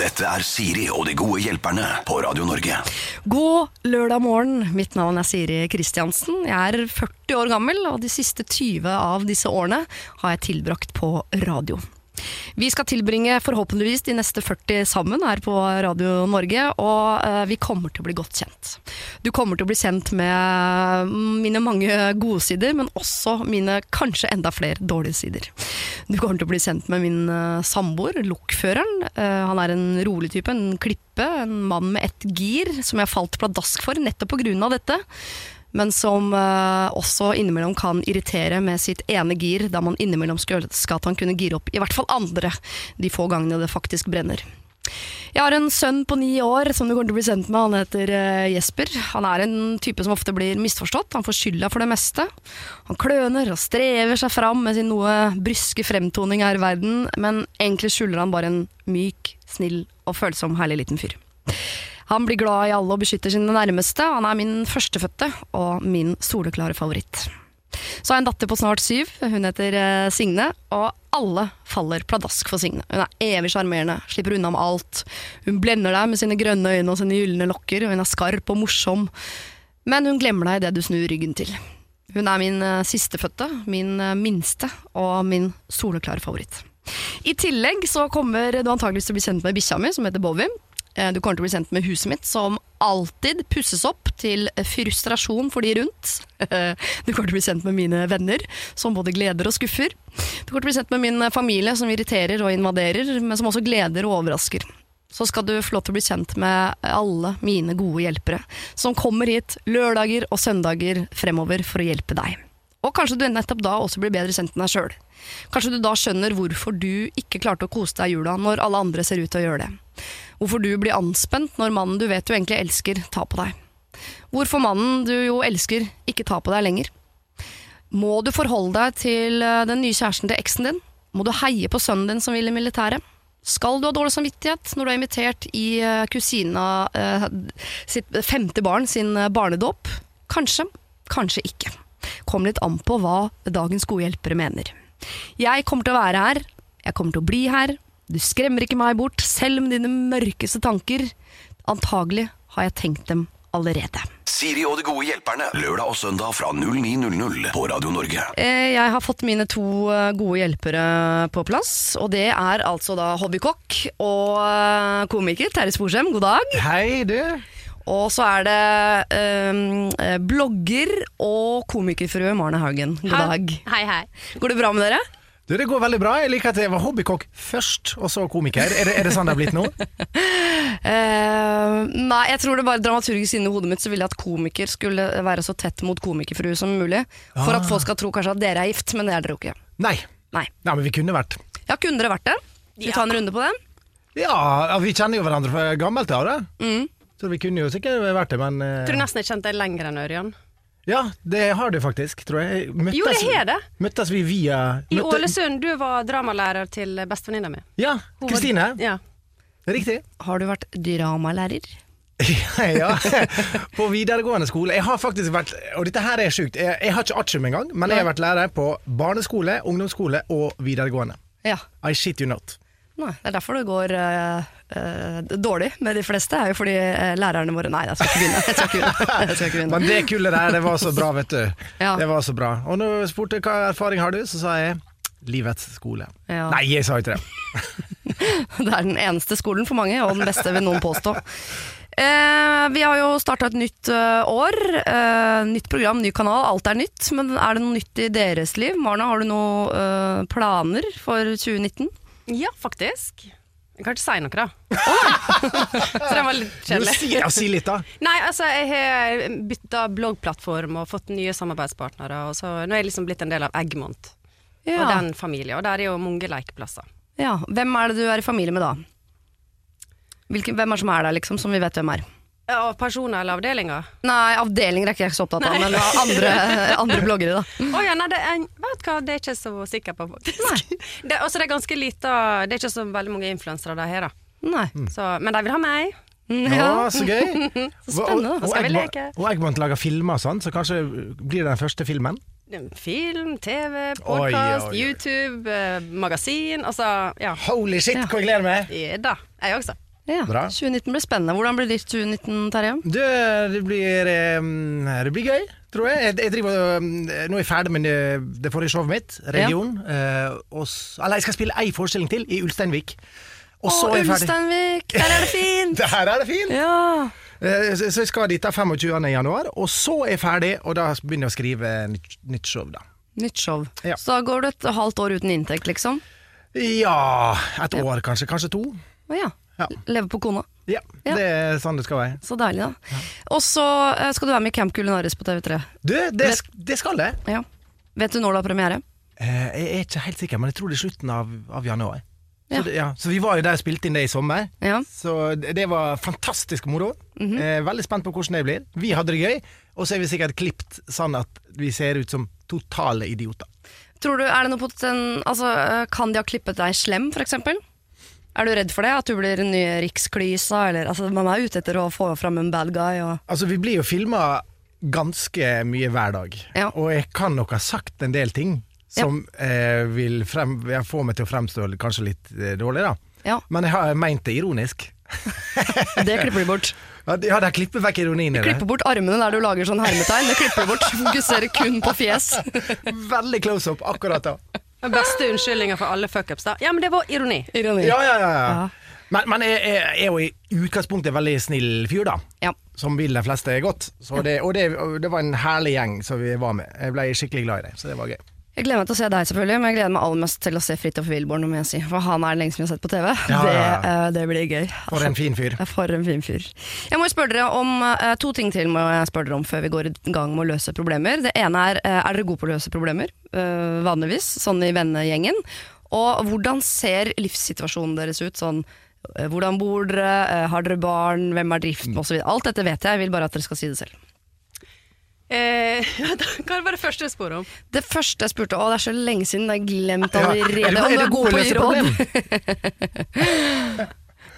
Dette er Siri og de gode hjelperne på Radio Norge. God lørdag morgen. Mitt navn er Siri Kristiansen. Jeg er 40 år gammel, og de siste 20 av disse årene har jeg tilbrakt på radio. Vi skal tilbringe forhåpentligvis de neste 40 sammen her på Radio Norge, og eh, vi kommer til å bli godt kjent. Du kommer til å bli kjent med mine mange gode sider, men også mine kanskje enda flere dårlige sider. Du kommer til å bli kjent med min eh, samboer, lokføreren. Eh, han er en rolig type, en klippe, en mann med ett gir, som jeg falt pladask for nettopp på grunn av dette men som uh, også innimellom kan irritere med sitt ene gir, da man innimellom skulle ønske at han kunne gire opp i hvert fall andre de få gangene det faktisk brenner. Jeg har en sønn på ni år som du kommer til å bli sendt med. Han heter eh, Jesper. Han er en type som ofte blir misforstått. Han får skylda for det meste. Han kløner og strever seg fram med sin noe bryske fremtoning her i verden, men egentlig skylder han bare en myk, snill og følsom herlig liten fyr. Han blir glad i alle og beskytter sine nærmeste. Han er min førstefødte og min soleklare favoritt. Så har jeg en datter på snart syv. Hun heter eh, Signe, og alle faller pladask for Signe. Hun er evig sjarmerende, slipper unna med alt. Hun blender deg med sine grønne øyne og sine gylne lokker, og hun er skarp og morsom. Men hun glemmer deg idet du snur ryggen til. Hun er min eh, sistefødte, min eh, minste og min soleklare favoritt. I tillegg så kommer du antageligvis til å bli kjent med bikkja mi, som heter Bowie. Eh, Du kommer til å bli sendt med huset mitt, som alltid pusses opp til frustrasjon for de rundt. Du kommer til å bli sendt med mine venner, som både gleder og skuffer. Du kommer til å bli sendt med min familie, som irriterer og invaderer, men som også gleder og overrasker. Så skal du få lov til å bli kjent med alle mine gode hjelpere, som kommer hit lørdager og søndager fremover for å hjelpe deg. Og kanskje du nettopp da også blir bedre kjent med deg sjøl. Kanskje du da skjønner hvorfor du ikke klarte å kose deg i jula når alle andre ser ut til å gjøre det. Hvorfor du blir anspent når mannen du vet du egentlig elsker, tar på deg. Hvorfor mannen du jo elsker, ikke tar på deg lenger. Må du forholde deg til eh, den nye kjæresten til eksen din? Må du heie på sønnen din som vil i militæret? Skal du ha dårlig samvittighet når du er invitert i eh, kusina eh, sitt femte barn sin eh, barnedåp? Kanskje, kanskje ikke. Kom litt an på hva dagens gode hjelpere mener. Jeg kommer til å være her, jeg kommer til å bli her, du skremmer ikke meg bort, selv med dine mørkeste tanker. Antagelig har jeg tenkt dem allerede. Siri og de gode hjelperne, lørdag og søndag fra 09.00 på Radio Norge. Eh, Jeg har fått mine to eh, gode hjelpere på plass, og det er altså da hobbykokk og eh, komiker Terje Sporsem, god dag. Hei, du. Og så er det eh, blogger og komikerfrue Marne Haugen, god dag. Hei, hei. Går det bra med dere? Du, Det går veldig bra. Jeg liker at jeg var hobbykokk først, og så komiker. Er det, er det sånn det har blitt nå? Eh, nei, jeg tror det bare dramaturgisk inni hodet mitt så ville jeg at komiker skulle være så tett mot komikerfrue som mulig. For at folk skal tro kanskje at dere er gift, men det er dere jo ikke. Nei. Nei. Nei, men vi kunne vært Ja, kunne dere vært det? Skal vi ta en runde på den? Ja, ja, vi kjenner jo hverandre fra gammelt av, da. Mm. Så vi kunne jo sikkert vært det, men eh, Tror du nesten jeg kjente deg lenger enn Ørjan? Ja, det har du faktisk, tror jeg. Møttes, Jo, det har det. Møttes vi via I Ålesund, du var dramalærer til bestevenninna mi. Ja, Kristine. var-. Ja. Riktig. Har du vært dramalærer? ja, på videregående skole. Jeg har faktisk vært, og dette her er sjukt, jeg, jeg har ikke artium engang, men jeg har vært lærer på barneskole, ungdomsskole og videregående. Ja. I shit you not. Nei, det er derfor du går eh, eh, dårlig med de fleste, er jo fordi uh, lærerne våre Nei, jeg skal ikke begynne. Jeg skal ikke begynne. Jeg skal ikke begynne. Men det kullet der, det var så bra, vet du. Ja. Det var så bra. Og når jeg spurte hva erfaring har du, så sa jeg livets skole. Ja. Nei, jeg sa ikke det. Det er den eneste skolen for mange, og den beste vil noen påstå. Eh, vi har jo starta et nytt uh, år. Eh, nytt program, ny kanal. Alt er nytt. Men er det noe nytt i deres liv? Marna, har du noen uh, planer for 2019? ja, faktisk. Jeg ikke si noe, da. Så det var litt kjedelig. si, ja, si litt, da. Nei, altså, jeg har bytta bloggplattform og fått nye samarbeidspartnere, og så nå er jeg liksom blitt en del av Eggmont og den familien, og der er jo mange lekeplasser. ja. Hvem er det du er i familie med da? Hvilke, hvem er som er der, liksom, som vi vet hvem er? Ja, Og personer eller avdelinger? Nei, avdelinger er ikke jeg så opptatt av, men andre, andre bloggere, da. Oh, ja, nei, det er, vet hva, det er ikke så sikker på, faktisk. Det, også, det er ganske lite Det er ikke så veldig mange influensere de har, da. Nei. Så, men de vil ha meg. Ja, så gøy. Så spennende. Og- Da skal vi og leke. Og Eggmont lager filmer og sånn, så kanskje blir det den første filmen? Film, TV, podkast. YouTube, eh, magasin. Altså, ja. Holy shit, Ja. hvor jeg gleder meg! Ja da, jeg også. Ja. Bra. 2019 blir spennende. Hvordan blir ditt 2019, Terje? Det, det, blir, eh, det blir gøy, tror jeg. jeg, jeg driver, eh, nå er jeg ferdig med det, det forrige showet mitt, Region. Ja. og, eller jeg skal spille ei forestilling til, i Ulsteinvik. Og så er jeg ferdig. Ulsteinvik! Der er det fint! Der er det fint! Ja. Eh, Så jeg skal dit da 25. januar, og så er jeg ferdig, og da begynner jeg å skrive nytt, nytt show, da. Nytt show. Ja. Så da går du et halvt år uten inntekt, liksom? Ja, et år kanskje, kanskje to. Å ja. Ja. Leve på kona. Ja, Ja. det er sånn det skal være. Så deilig, da. Og så eh, skal du være med i Camp Culinaris på TV3. Du, det, vet, det skal det. Ja. Vet du når du har premiere? Eh, Jeg er ikke helt sikker, men jeg tror det er slutten av, av januar. Så, Ja. det, ja. så vi var jo der og spilte inn det i sommer. Ja. Så det det var fantastisk moro. Mhm. eh, veldig spent på hvordan det blir. Vi hadde det gøy, og så er vi sikkert klipt sånn at vi ser ut som totale idioter. Tror du, er det noe poten... Altså, eh, kan de ha klippet deg slem, for eksempel? Er du redd for det? At du blir den nye Riksklysa? Eller, altså, man er ute etter å få fram en bad guy. Og... Altså, vi blir jo filma ganske mye hver dag, Ja. og jeg kan nok ha sagt en del ting som eh, vil frem, ja, få meg til å fremstå kanskje litt eh, dårlig, da. Ja, Men jeg har meint det ironisk. det klipper de bort. Ja, de- ja, de klipper vekk ironien i det. Klipper bort armene der du lager sånn hermetegn. Det klipper de bort. Fokuserer kun på fjes. Veldig close up akkurat da. Den beste unnskyldninga for alle fuckups, da. Ja, men det var ironi. Ironi. Ja, ja, ja. ja. Men, men jeg, jeg er jo i utgangspunktet veldig snill fyr, da. Ja. Som vil de fleste godt. Så det, og, det, det var en herlig gjeng som vi var med. Jeg ble skikkelig glad i dem, så det var gøy. Jeg gleder meg til å se deg, selvfølgelig, men jeg gleder meg aller mest til å se Fridtjof Wilborn, Om jeg si. For han er den lengste vi har sett på TV. Ja, det, ja, ja. Uh, det blir gøy. For en fin fyr. For en fin fyr. Jeg må spørre dere om uh, to ting til må jeg spørre dere om før vi går i gang med å løse problemer. Det ene er uh, er dere gode på å løse problemer, eh, vanligvis, sånn i vennegjengen? Og hvordan ser livssituasjonen deres ut? Sånn, eh, hvordan bor dere, eh, har dere barn, hvem er driften osv. Alt dette vet jeg, jeg vil bare at dere skal si det selv. Eh, hva var det første du spurte om? Det første jeg spurte, å det er så lenge siden, jeg har glemt Ja, allerede. Ja. er det, du er god på å gi råd?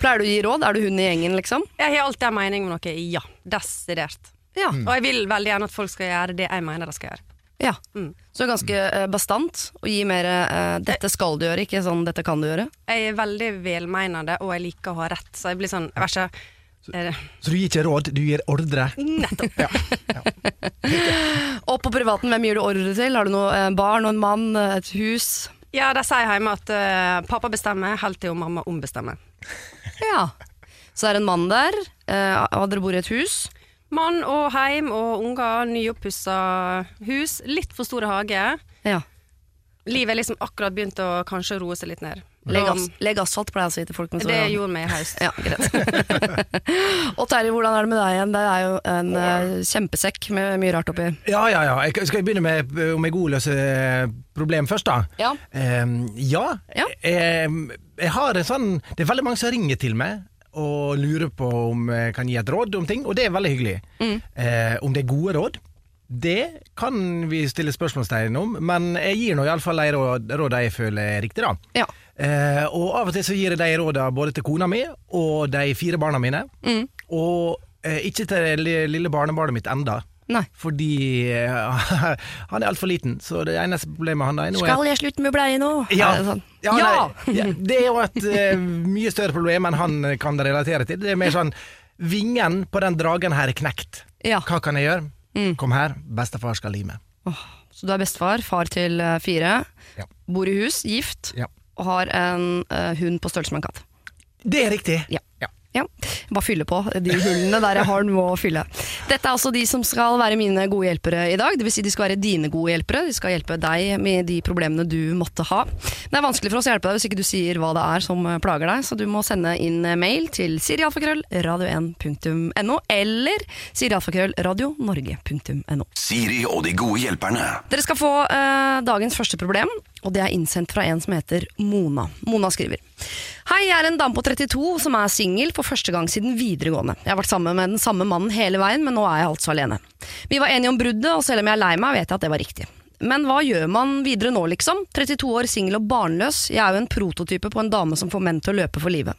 Pleier du å gi råd? Er du hun i gjengen, liksom? Jeg har alltid en mening om noe. Ja. Desidert. Ja. Mm. Og jeg vil veldig gjerne at folk skal gjøre det jeg mener de skal gjøre. ja. Mm. Så ganske eh, bastant, å gi mer eh, 'dette skal du gjøre', ikke sånn 'dette kan du gjøre'. Jeg er veldig velmeinende, og jeg liker å ha rett, så jeg blir sånn jeg eh, Så du gir ikke råd, du gir ordre. Nettopp. Ja. Og på privaten, hvem gir du ordre til? Har du noe eh, barn og en mann, et hus? Ja, de sier hjemme at uh, pappa bestemmer, helt til mamma ombestemmer. Ja. Så er det en mann der, uh, og dere bor i et hus. Mann og heim og unger, nyoppussa hus, litt for store hage. Ja. Livet er liksom akkurat begynt å kanskje roe seg litt ned. Legg, as legg asfalt, pleier jeg å si til folk. det gjorde vi i høst. Ja, greit. og Terje, hvordan er det med deg igjen? Det er jo en uh, kjempesekk med mye rart oppi. Ja, ja, ja. Jeg, skal jeg begynne med eh, om jeg godløser god til problem først, da? Ja. Ehm, ja. Ja. Ehm, jeg har en sånn Det er veldig mange som ringer til meg og lurer på om jeg kan gi et råd om ting, og det er veldig hyggelig. Mm. Eh, om det er gode råd, det kan vi stille spørsmålstegn om, men jeg gir nå iallfall de råd, råd jeg føler er riktig, da. Ja. Eh, og av og til så gir jeg de råda både til kona mi og de fire barna mine. Mm. Og eh, ikke til det lille barnebarnet mitt enda. Nei. Fordi eh, han er altfor liten, så det eneste problemet han har nå er Skal jeg slutte med bleie nå? ja, det sånn? ja, ja! nei, ja, det er jo et eh, mye større problem enn han kan relatere til. Det er mer sånn Vingen på den dragen her er knekt. Ja. Hva kan jeg gjøre? Mm. Kom her, bestefar skal li Oh, Så du er bestefar, far til eh, fire, bor i hus, gift, Ja. Og har en eh, hund på størrelse med en katt. Det er riktig. Ja. Ja, Bare fylle på de hullene der jeg har noe å fylle. Dette er altså de som skal være mine gode hjelpere i dag. Det vil si de skal være dine gode hjelpere. De skal hjelpe deg med de problemene du måtte ha. Det er vanskelig for oss å hjelpe deg hvis ikke du sier hva det er som eh, plager deg, så du må sende inn mail til sirialfakrøll.radio1.no eller sirialfakrøll.radionorge.no. Siri og de gode hjelperne. Dere skal få eh, dagens første problem, og det er innsendt fra en som heter Mona. Mona skriver Hei, jeg er en dame på 32 som er singel for første gang siden videregående. Jeg har vært sammen med den samme mannen hele veien, men nå er jeg altså alene. Vi var enige om bruddet, og selv om jeg er lei meg, vet jeg at det var riktig. Men hva gjør man videre nå, liksom? 32 år, singel og barnløs. Jeg er jo en prototype på en dame som får menn til å løpe for livet.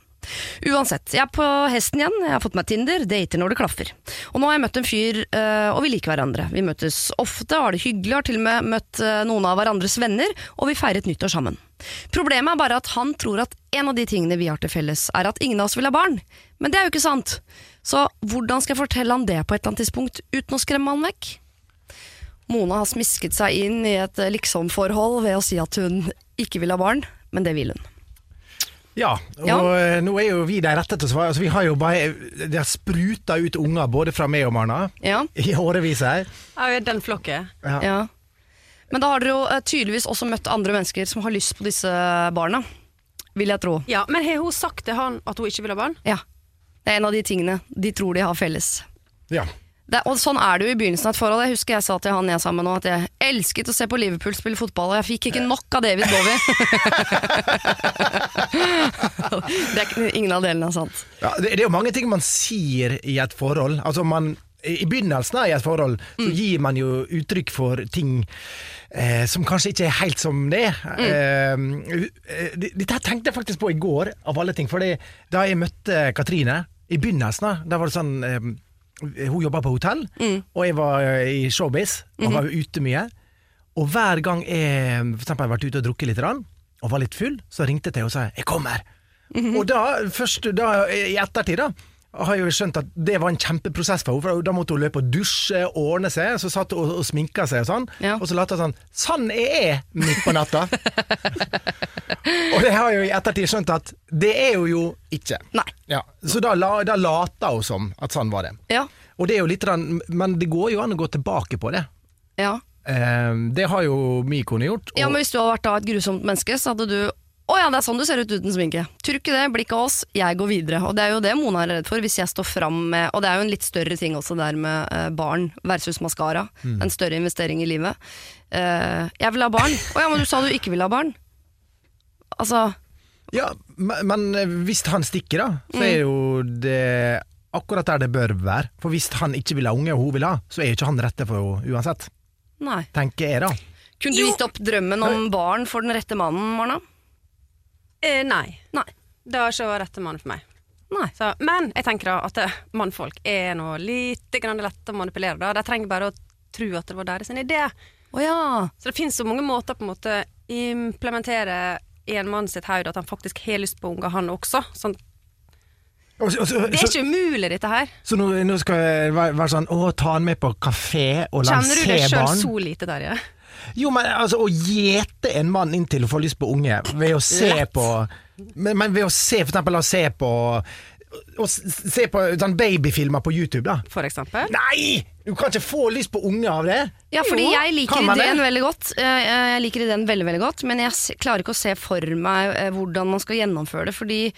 Uansett, jeg er på hesten igjen, jeg har fått meg Tinder, dater når det klaffer. Og nå har jeg møtt en fyr, øh, og vi liker hverandre. Vi møtes ofte, har det hyggelig, har til og med møtt øh, noen av hverandres venner, og vi feiret nyttår sammen. Problemet er bare at han tror at en av de tingene vi har til felles, er at ingen av oss vil ha barn. Men det er jo ikke sant. Så hvordan skal jeg fortelle han det på et eller annet tidspunkt uten å skremme han vekk? Mona har smisket seg inn i et eh, liksom-forhold ved å si at hun ikke vil ha barn, men det vil hun. Ja, og Ja. eh, nå er jo vi de rette til å svare. Altså, vi har jo bare Det har spruta ut unger både fra meg og Marna Ja, i årevis her. Ja, den flokken. Ja. ja. Men da har dere jo eh, tydeligvis også møtt andre mennesker som har lyst på disse barna. Vil jeg tro. Ja, men har hun sagt til han at hun ikke vil ha barn? Ja. Det er en av de tingene de tror de har felles. Ja. Det, og sånn er det jo i begynnelsen av et forhold. Jeg husker jeg sa til han jeg er sammen med nå at jeg elsket å se på Liverpool spille fotball, og jeg fikk ikke nok av David Bowie. det er ingen av delene er sant. Ja, det, det er jo mange ting man sier i et forhold. Altså man, I begynnelsen av et forhold så gir man jo uttrykk for ting eh, som kanskje ikke er helt som det er. Mm. eh, Dette her tenkte jeg faktisk på i går, av alle ting. For da jeg møtte Katrine, i begynnelsen da var det sånn eh, Hun jobba på hotell, og jeg var eh, i showbiz, og var ute mye. Og hver gang jeg for eksempel, har vært ute og drukket litt, og var litt full, så ringte jeg til henne og sa 'jeg kommer'. Og da, først da, i ettertid, da, har jo skjønt at det var en kjempeprosess for henne. For da måtte hun løpe og dusje, og ordne seg, så satt hun og, og sminka seg og sånn. Ja. Og så lot hun sånn Sånn er jeg midt på natta! og det har jeg jo i ettertid skjønt at det er hun jo ikke. Nei. Ja, så da, la, da later hun som at sånn var det. Ja. Og det er jo litt Men det går jo an å gå tilbake på det. Ja. Eh, det har jo min kone gjort. ja, men hvis du hadde vært da et grusomt menneske, så hadde du å ja, det er sånn du ser ut uten sminke. Tror ikke det, blikk av oss, jeg går videre. Og det er jo det Mona er redd for, hvis jeg står fram med Og det er jo en litt større ting også der med eh, barn versus maskara. En større investering i livet. Uh, jeg vil ha barn. Å ja, men du sa du ikke ville ha barn. Altså Ja, men, men hvis han stikker, da, så Mm. er jo det akkurat der det bør være. For hvis han ikke vil ha unge, og hun vil ha, så er jo ikke han rette for henne uansett. Nei. Tenker jeg, da. Kunne du gitt opp drømmen om barn for den rette mannen, Marna? Eh, nei. Nei. Det har ikke rette mannen for meg. Nei. Så, men jeg tenker da at eh, mannfolk er noe lite grann lett å manipulere. Da. De trenger bare å tro at det var deres idé. Oh, ja. Så det finnes så mange måter på en måte implementere i en mann sitt hode at han faktisk har lyst på unger, han også. Sånn, Altså, altså, det er så, ikke umulig, dette her. så nå, nå skal jeg være, være sånn Å, ta han med på kafé og la han se barn? Kjenner du deg sjøl så lite, Terje? Jo, men altså, å gjete en mann inn til å få lyst på unge ved å se Lett. på men, men ved å se, for eksempel å se på å se på sånn babyfilmer på YouTube, da. For eksempel? Nei! Du kan ikke få lyst på unge av det. Ja, fordi Jo, jeg liker det? ideen veldig godt. Eh, Jeg liker ideen veldig, veldig godt, men jeg klarer ikke å se for meg eh, hvordan man skal gjennomføre det. Fordi eh,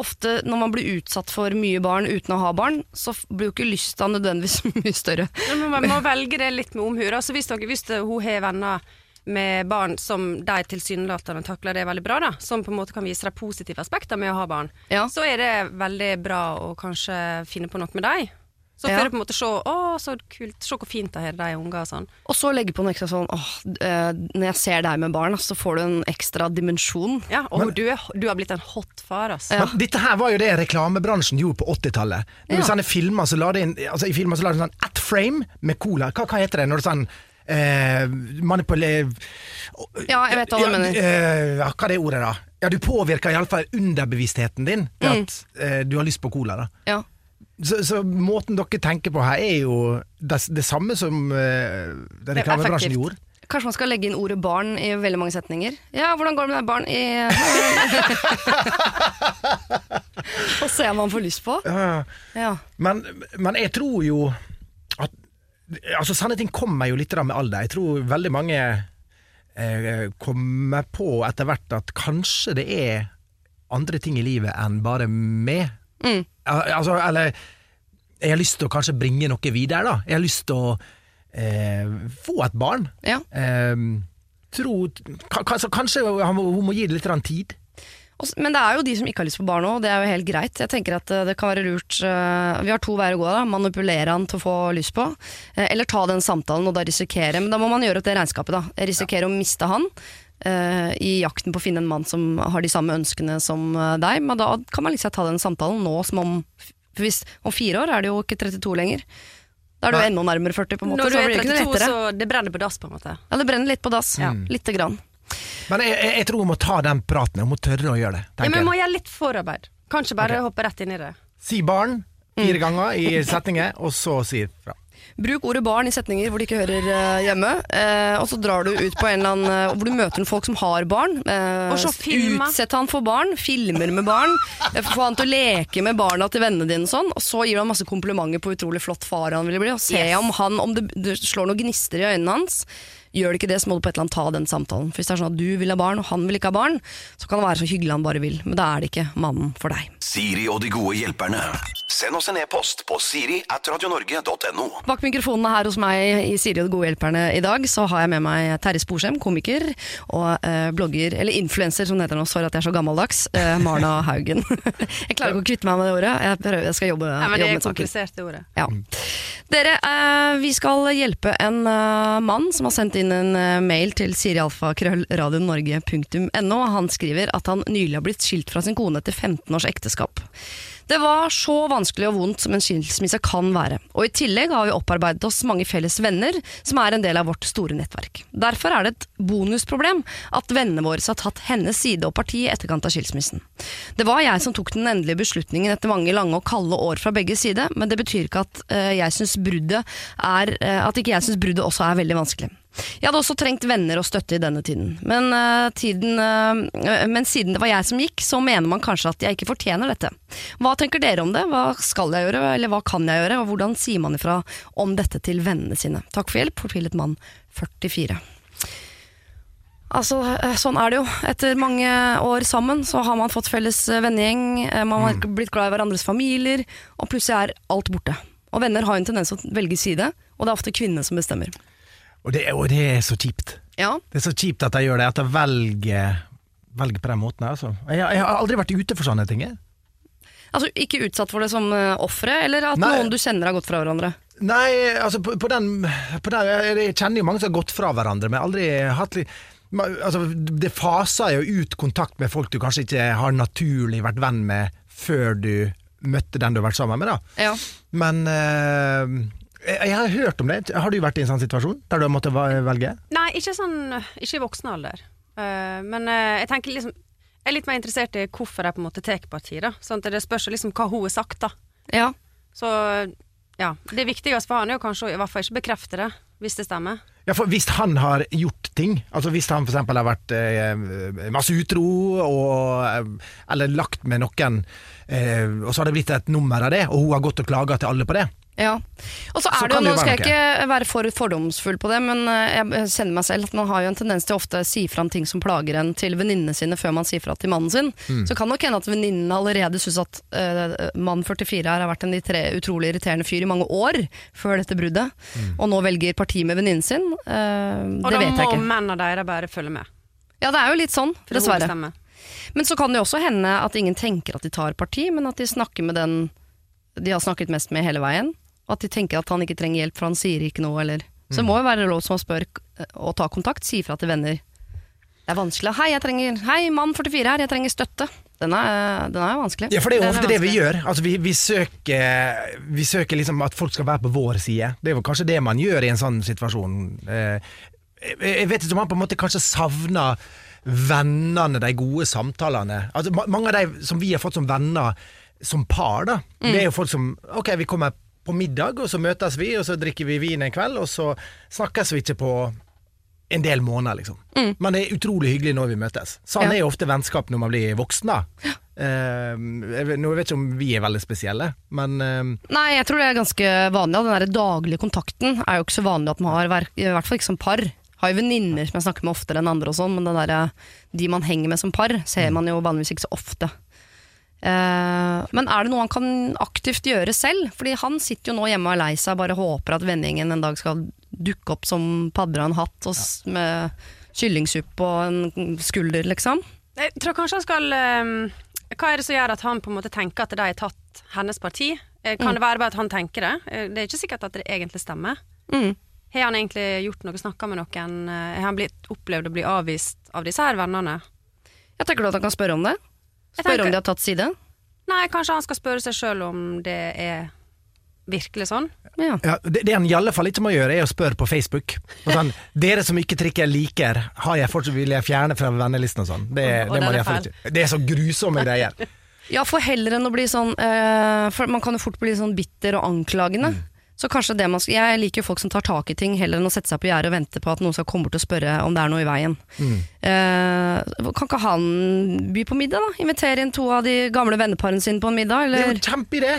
ofte når man blir utsatt for mye barn uten å ha barn, så blir jo ikke lysta nødvendigvis mye større. Ja, men man må velge det litt med omhu. Altså, hvis, dere, hvis det, hun har venner med barn som de tilsynelatende takler det veldig bra, da, som på en måte kan vise de positive aspekter med å ha barn, Ja. så er det veldig bra å kanskje finne på noe med dem. Så Ja. får du på en måte se å, så kult, se hvor fint det er, de unger og sånn. Og så legge på noe ekstra sånn åh, eh, Når jeg ser deg med barn, så får du en ekstra dimensjon. Ja, og du, er, du har blitt en hot far, altså. Ja. Men dette her var jo det reklamebransjen gjorde på 80-tallet. Når Ja. du sender filmer så la det inn altså, I filmer så la det sånn at frame med cola. Hva, hva heter det når du sånn eh, manipule... Ja, jeg vet hva du ja, mener. eh, hva er det ordet, da? Ja, Du påvirker iallfall underbevisstheten din til Mm. at eh, du har lyst på cola. da Ja. Så, så måten dere tenker på her, er jo det, det samme som uh, reklamebransjen gjorde. Kanskje man skal legge inn ordet barn i veldig mange setninger. Ja, hvordan går det med deg, barn? I Og se om man får lyst på. Ja, Ja. Men, men jeg tror jo at Altså Sånne ting kommer jo litt med alder. Jeg tror veldig mange eh, kommer på etter hvert at kanskje det er andre ting i livet enn bare meg. Mm. Altså, eller Jeg har lyst til å kanskje bringe noe videre, da. Jeg har lyst til å eh, få et barn. ja. Eh, tro, ka- kanskje, hun må, gi det litt tid. Men det er jo de som ikke har lyst på barn òg, det er jo helt greit. Jeg tenker at eh, det kan være lurt eh, Vi har to veier å gå. da Manipulere han til å få lyst på, eh, eller ta den samtalen og da risikere. Men da må man gjøre opp det regnskapet. da Risikere ja. å miste han i jakten på å finne en mann som har de samme ønskene som eh, deg. Men da kan man liksom ta den samtalen nå som om for hvis, Om fire år er det jo ikke 32 lenger. Da er du enda nærmere 40, på en måte. Når du er blir det ikke noe 32, lettere. så det brenner på dass, på en måte. Ja, det brenner litt på dass. Ja. Lite grann. Men jeg, jeg, jeg tror hun må ta den praten. Hun må tørre å gjøre det. Ja, men hun må gjøre litt forarbeid. Kanskje bare okay. hoppe rett inn i det. Si barn Mm. fire ganger i setninger, og så si fra. Bruk ordet barn i setninger hvor de ikke hører eh, hjemme. Eh, og så drar du ut på en eller annen eh, hvor du møter en folk som har barn. Eh. Utsett han for barn, filmer med barn. eh, Få han til å leke med barna til vennene dine. Sånn, og så gir han masse komplimenter på utrolig flott far han ville bli. Og se Yes. om, han, om det, det slår noen gnister i øynene hans. Gjør det ikke det, så må du på et eller annet ta den samtalen. For Hvis det er sånn at du vil ha barn, og han vil ikke ha barn, så kan det være så hyggelig han bare vil. Men da er det ikke mannen for deg. Siri og de gode hjelperne. Send oss en e-post på siri at radionorge.no. Bak mikrofonene her hos meg i Siri og de gode hjelperne i dag, så har jeg med meg Terje Sporsem, komiker, og eh, blogger, eller influenser som det heter nå, sorry at jeg er så gammeldags, eh, Marna Haugen. jeg klarer ikke å kvitte meg med det ordet, jeg, prøver, jeg skal jobbe, ja, men det jobbe er med saken. det ordet. Ja. Dere, eh, vi skal hjelpe en eh, mann som har sendt inn en eh, mail til sirialfakrøllradionorge.no. Han skriver at han nylig har blitt skilt fra sin kone etter 15 års ekteskap. Det var så vanskelig og vondt som en skilsmisse kan være. Og i tillegg har vi opparbeidet oss mange felles venner, som er en del av vårt store nettverk. Derfor er det et bonusproblem at vennene våre har tatt hennes side og parti i etterkant av skilsmissen. Det var jeg som tok den endelige beslutningen etter mange lange og kalde år fra begge sider, men det betyr ikke at, eh, jeg synes bruddet eh, at ikke jeg syns bruddet også er veldig vanskelig. Jeg hadde også trengt venner og støtte i denne tiden. Men, uh, tiden, uh, men siden det var jeg som gikk, så mener man kanskje at jeg ikke fortjener dette. Hva tenker dere om det? Hva skal jeg gjøre, eller hva kan jeg gjøre? Og hvordan sier man ifra om dette til vennene sine? Takk for hjelp, fortvilet mann 44. Altså, sånn er det jo. Etter mange år sammen så har man fått felles vennegjeng, man har blitt glad i hverandres familier, og plutselig er alt borte. Og venner har en tendens til å velge side, og det er ofte kvinnene som bestemmer. Og det, og det er så kjipt. Ja, Det er så kjipt at de gjør det, at de velger, velger på den måten. Altså. Jeg, jeg har aldri vært ute for sånne ting. jeg. Altså Ikke utsatt for det som uh, ofre, eller at Nei. noen du kjenner har gått fra hverandre? Nei, altså på, på, den, på den Jeg kjenner jo mange som har gått fra hverandre, men aldri hatt Altså, det faser jo ut kontakt med folk du kanskje ikke har naturlig vært venn med før du møtte den du har vært sammen med, da. Ja. Men eh, jeg, jeg har hørt om det. Har du vært i en sånn situasjon der du har måttet velge? Nei, ikke sånn Ikke i voksen alder. Uh, men uh, jeg tenker liksom Jeg er litt mer interessert i hvorfor jeg på en måte tar parti, da. Sånn at det spørs liksom hva hun har sagt, da. ja. Så ja. Det viktigste for han er jo kanskje å i hvert fall ikke bekrefte det, hvis det stemmer. Ja, for Hvis han har gjort ting, altså hvis han f.eks. har vært eh, masse utro, og, eh, eller lagt med noen, eh, og så har det blitt et nummer av det, og hun har gått og klaga til alle på det Ja. Og så Så er det jo, Nå skal jeg ikke være for fordomsfull på det, men eh, jeg kjenner meg selv at man har jo en tendens til å ofte si fra om ting som plager en til venninnene sine før man sier fra til mannen sin. Mm. Så kan nok hende at venninnene allerede syns at uh, mann 44 her har vært en litre- utrolig irriterende fyr i mange år før dette bruddet, Mm. og nå velger parti med venninnen sin. Uh, Og det da vet jeg må mennene deres bare følge med. Ja, det er jo litt sånn, er dessverre. Men så kan det også hende at ingen tenker at de tar parti, men at de snakker med den de har snakket mest med hele veien. Og at de tenker at han ikke trenger hjelp, for han sier ikke noe, eller Så det må jo være lov som å spørre og ta kontakt, si fra til venner. Det er vanskelig. Hei, jeg trenger Hei, mann 44 her, jeg trenger støtte. Den er, den er vanskelig. Ja, for det er jo er ofte det vi gjør. Altså, vi, vi søker, vi søker liksom at folk skal være på vår side. Det er jo kanskje det man gjør i en sånn situasjon. Eh, jeg vet ikke om han på en måte kanskje savner vennene, de gode samtalene. Altså, ma- mange av de som vi har fått som venner som par, da. Det er jo folk som Ok, vi kommer på middag, og så møtes vi, og så drikker vi vin en kveld, og så snakkes vi ikke på en del måneder, liksom. Men det er utrolig hyggelig når vi møtes. Sånn Ja. er jo ofte vennskap når man blir voksen, da. Jeg, nå vet ikke om vi er veldig spesielle, men uh... Nei, jeg tror det er ganske vanlig. Den der daglige kontakten er jo ikke så vanlig at man har, i hvert fall ikke som par. Har jo venninner som jeg snakker med oftere enn andre og sånn, men der, de man henger med som par, ser man jo vanligvis ikke så ofte. Uh, men er det noe han kan aktivt gjøre selv? Fordi han sitter jo nå hjemme og er lei seg og bare håper at vennegjengen en dag skal dukke opp som padder av en hatt og s- med kyllingsuppe og en skulder, liksom. Jeg tror kanskje han skal ehm, Hva er det som gjør at han på en måte tenker at de har tatt hennes parti? Eh, Kan det være bare at han tenker det? Eh, Det er ikke sikkert at det egentlig stemmer. Mm. Har han egentlig gjort noe, snakka med noen? Eh, Har han blitt, opplevd å bli avvist av disse her vennene? Jeg tenker du at han kan spørre om det? Spørre tenker- om de har tatt side? Nei, kanskje han skal spørre seg sjøl om det er virkelig sånn? Ja. Ja, det, det han i alle fall ikke må gjøre, er å spørre på Facebook. Og sånn, dere som ikke trikker 'liker', har jeg fortsatt vil jeg fjerne fra vennelisten og sånn. Det, Og det, må den er jeg det er så grusomme greier. Ja, for heller enn å bli sånn eh, For man kan jo fort bli sånn bitter og anklagende. Mm. Så kanskje det man skal Jeg liker folk som tar tak i ting, heller enn å sette seg på gjerdet og vente på at noen skal komme bort og spørre om det er noe i veien. Mm. Eh, kan ikke han by på middag, da? Invitere inn to av de gamle venneparene sine på en middag? Det er Eller jo kjempeidé!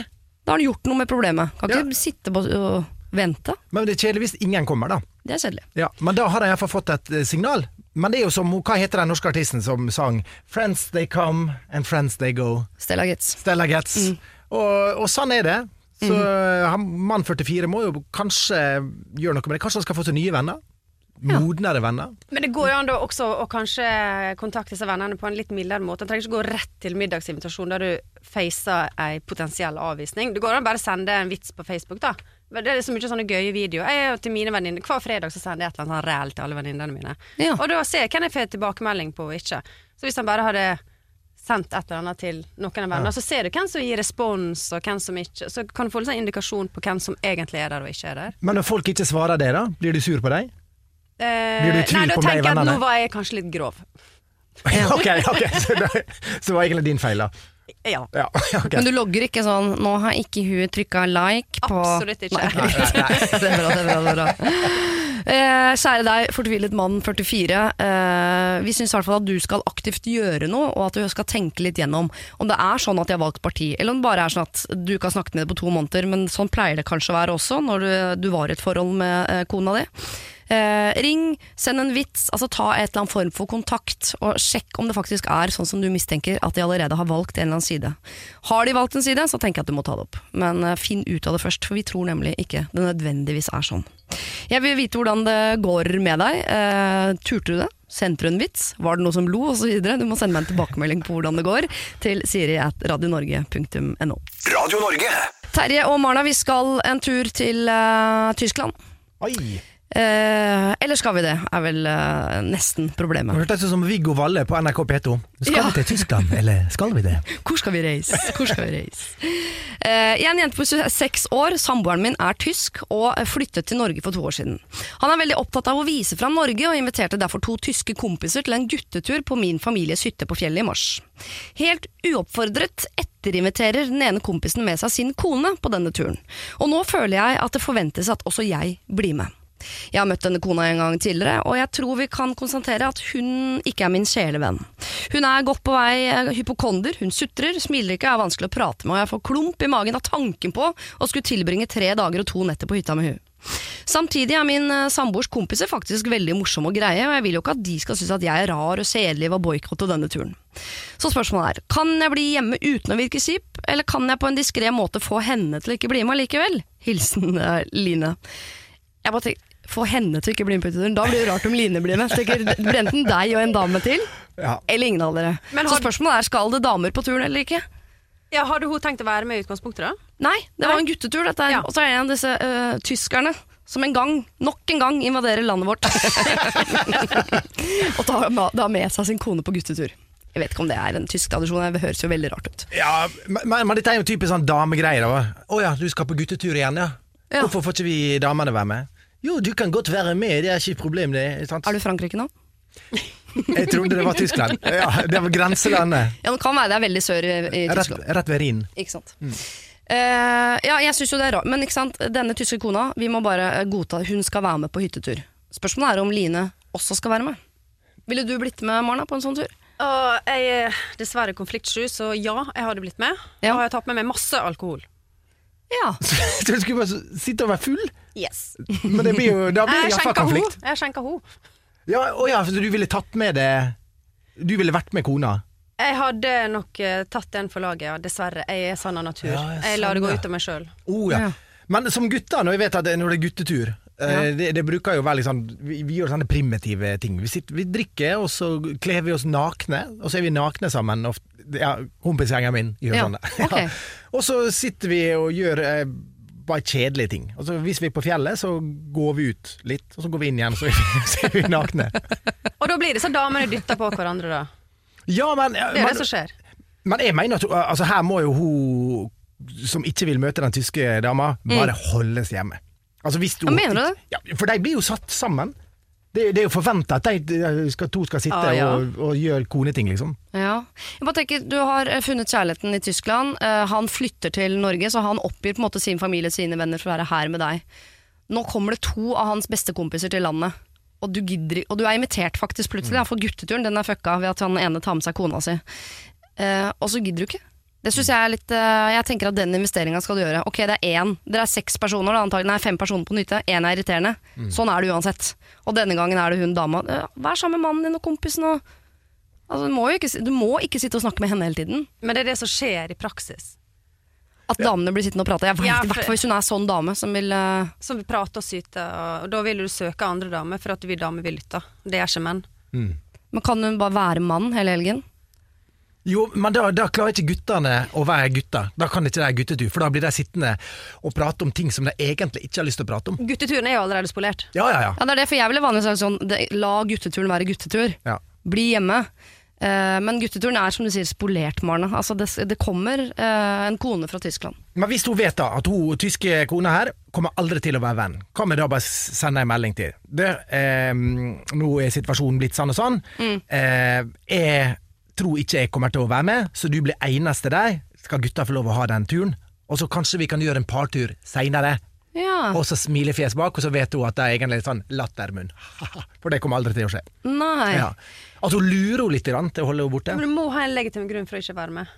da har han gjort noe med problemet. Kan ikke Ja. sitte på og vente. Men det er kjedelig hvis ingen kommer, da. Det er kjedelig. Ja, men da har de iallfall fått et eh, signal. Men det er jo som Hva heter den norske artisten som sang 'Friends they come and friends they go'? Stella Getz. Stella Getz. Og, og sånn er det. Så han, mann 44 må jo kanskje gjøre noe med det. Kanskje han skal få seg nye venner? Modnere venner? Men det går jo an da også å kanskje kontakte disse vennene på en litt mildere måte. En trenger ikke gå rett til middagsinvitasjon der du facer ei potensiell avvisning. Det går an å bare sende en vits på Facebook, da. Det er så mye sånne gøye videoer. Jeg er til mine venninner Hver fredag så sender jeg et eller annet sånn ræl til alle venninnene mine. Ja. Og da ser jeg hvem jeg får tilbakemelding på og ikke. Så hvis han bare hadde sendt et eller annet til noen av vennene, så ser du hvem som gir respons, og hvem som ikke. Så kan du få en sånn indikasjon på hvem som egentlig er der og ikke er der. Men når folk ikke svarer det, da? Blir du sur på dem? Eh, Blir du tvil nei, da tenker jeg at nå var jeg kanskje litt grov. ok, ok, så det, så det var egentlig din feil, da. Ja. Ja, okay. Men du logger ikke sånn 'nå har ikke hun trykka like' på Absolutt ikke. Nei, greit. det er bra, det er bra. Det er bra. Eh, kjære deg, fortvilet mann 44. Eh, vi syns i hvert fall at du skal aktivt gjøre noe, og at du skal tenke litt gjennom om det er sånn at de har valgt parti, eller om det bare er sånn at du ikke har snakket med det på to måneder, men sånn pleier det kanskje å være også når du, du var i et forhold med eh, kona di. Eh, ring, send en vits, altså ta et eller annet form for kontakt, og sjekk om det faktisk er sånn som du mistenker at de allerede har valgt en eller annen side. Har de valgt en side, så tenker jeg at du må ta det opp. Men eh, finn ut av det først, for vi tror nemlig ikke det nødvendigvis er sånn. Jeg vil vite hvordan det går med deg. Eh, turte du det? Sendte du en vits? Var det noe som lo? Og så videre. Du må sende meg en tilbakemelding på hvordan det går, til siri at radionorge.no. Radio Norge. Terje og Marna, vi skal en tur til uh, Tyskland. Oi! Eh, eller skal vi det, er vel eh, nesten Det problemet. hørtes ut som Viggo Valle på NRK P2. Skal Ja. vi til Tyskland, eller skal vi det? Hvor skal vi reise? Hvor skal vi reise? Eh, jeg er en jente på 26 år, samboeren min er tysk og flyttet til Norge for to år siden. Han er veldig opptatt av å vise fram Norge og inviterte derfor to tyske kompiser til en guttetur på min families hytte på fjellet i mars. Helt uoppfordret etterinviterer den ene kompisen med seg sin kone på denne turen. Og nå føler jeg at det forventes at også jeg blir med. Jeg har møtt denne kona en gang tidligere, og jeg tror vi kan konstatere at hun ikke er min sjelevenn. Hun er godt på vei eh, hypokonder, hun sutrer, smiler ikke, er vanskelig å prate med, og jeg får klump i magen av tanken på å skulle tilbringe tre dager og to netter på hytta med hun. Samtidig er min eh, samboers kompiser faktisk veldig morsomme og greie, og jeg vil jo ikke at de skal synes at jeg er rar og sedelig ved å boikotte denne turen. Så spørsmålet er, kan jeg bli hjemme uten å virke kjip, eller kan jeg på en diskré måte få henne til å ikke bli med likevel? Hilsen eh, Line. Jeg bare tenker, Få henne til å ikke bli med på hytteturen. Da blir det rart om Line blir med. Det blir enten deg og en dame til, Ja. eller ingen av dere. Men Så spørsmålet er, skal det damer på turen eller ikke? Ja, Hadde hun tenkt å være med i utgangspunktet, da? Nei, det var en guttetur. Dette her. Ja. Og så er det en av disse uh, tyskerne som en gang, nok en gang, invaderer landet vårt. og tar med, da med seg sin kone på guttetur. Jeg vet ikke om det er en tysk tradisjon, det høres jo veldig rart ut. Ja, men, men dette er jo typisk sånn damegreier. da. Å ja, du skal på guttetur igjen, ja. Ja. Hvorfor får ikke vi damene være med? Jo, du kan godt være med, det er ikke et problem, det. Sant? Er du Frankrike nå? Jeg trodde det var Tyskland. Ja, Det var grenselandet. Ja, det kan være det er veldig sør i, Tyskland. Rett, rett ved Rhin. Ikke sant. Eh, ja, jeg syns jo det er rart, men ikke sant? denne tyske kona, vi må bare eh, godta Hun skal være med på hyttetur. Spørsmålet er om Line også skal være med. Ville du blitt med, Marna, på en sånn tur? Uh, jeg er dessverre konfliktsky, så ja, jeg hadde blitt med. Ja. Og jeg har tatt med meg masse alkohol. Ja. Så du skulle bare sitte og være full? Yes. Men det blir jo, da blir det iallfall. Jeg skjenka ho. Ja, å ja, så du ville tatt med det Du ville vært med kona? Jeg hadde nok uh, tatt den for laget, ja. Dessverre. Jeg er sann av natur. Ja, jeg jeg lar det gå ut av meg sjøl. Oh, ja. Ja. Men som gutter, når vet at det, når det er guttetur ja. det, det bruker jo være liksom sånn vi, vi gjør sånne primitive ting. Vi, sitter, vi drikker, og så kler vi oss nakne, og så er vi nakne sammen. Og, ja, Kompisgjengen min gjør Ja, sånn. ok. Og så sitter vi og gjør eh, bare kjedelige ting. Og så Hvis vi er på fjellet, så går vi ut litt, og så går vi inn igjen, så er vi, nakne. Og da blir det så damene dytter på hverandre, da. Ja, men, Det er men, det som skjer. men jeg mener at altså, her må jo hun som ikke vil møte den tyske dama, bare holdes hjemme. Altså hvis du, mener du det? Ja, for de blir jo satt sammen. Det, det er jo forventa at de, skal, to skal sitte Ah, ja. og, og gjøre koneting, liksom. Ja. Jeg bare tenker, Du har eh, funnet kjærligheten i Tyskland. Uh, han flytter til Norge, så han oppgir på en måte sin familie og sine venner for å være her med deg. Nå kommer det to av hans bestekompiser til landet, og du, gidder, og du er invitert faktisk plutselig. Mm. For gutteturen den er fucka ved at han ene tar med seg kona si. Uh, og så gidder du ikke. Det synes Jeg er litt eh, Jeg tenker at den investeringa skal du gjøre. Ok, det er én. Dere er seks personer, da, antagelig. Nei, fem personer på nytte. Én er irriterende. Sånn er det uansett. Og denne gangen er det hun dama. Eh, Vær sammen med mannen din og kompisen og Altså, du, må jo ikke, si- du må ikke sitte og snakke med henne hele tiden. Men det er det som skjer i praksis. At damene blir sittende og prate. Jeg vet, Ja, I for- hvert fall hvis hun er sånn dame som vil eh, Som vil prate og syte, og, da vil du søke andre damer, for at vi damer vil lytte. Det er ikke menn. Men kan hun bare være mann hele helgen? Jo, men da, da klarer ikke guttene å være gutter. Da kan ikke de guttetur, for da blir de sittende og prate om ting som de egentlig ikke har lyst til å prate om. Gutteturen er jo allerede spolert. Ja, ja, ja. Ja, det er det, for jeg ville vanligvis sagt sånn det, La gutteturen være guttetur. ja. Bli hjemme. Eh, men gutteturen er som du sier spolert, Marne. Altså, det, det kommer eh, en kone fra Tyskland. Men hvis hun vet da at hun tyske kona her kommer aldri til å være venn, hva med da bare sende en melding til? Det, eh, nå er situasjonen blitt sånn og sånn. Eh, jeg tror ikke jeg kommer til å være med, så du blir eneste der. Skal gutta få lov å ha den turen? Og så kanskje vi kan gjøre en partur seinere. Ja. Og så smilefjes bak, og så vet hun at det er egentlig sånn lattermunn. For det kommer aldri til å skje. Nei. Ja. At hun lurer henne litt til å holde henne borte. Men du må ha en legitim grunn for å ikke være med.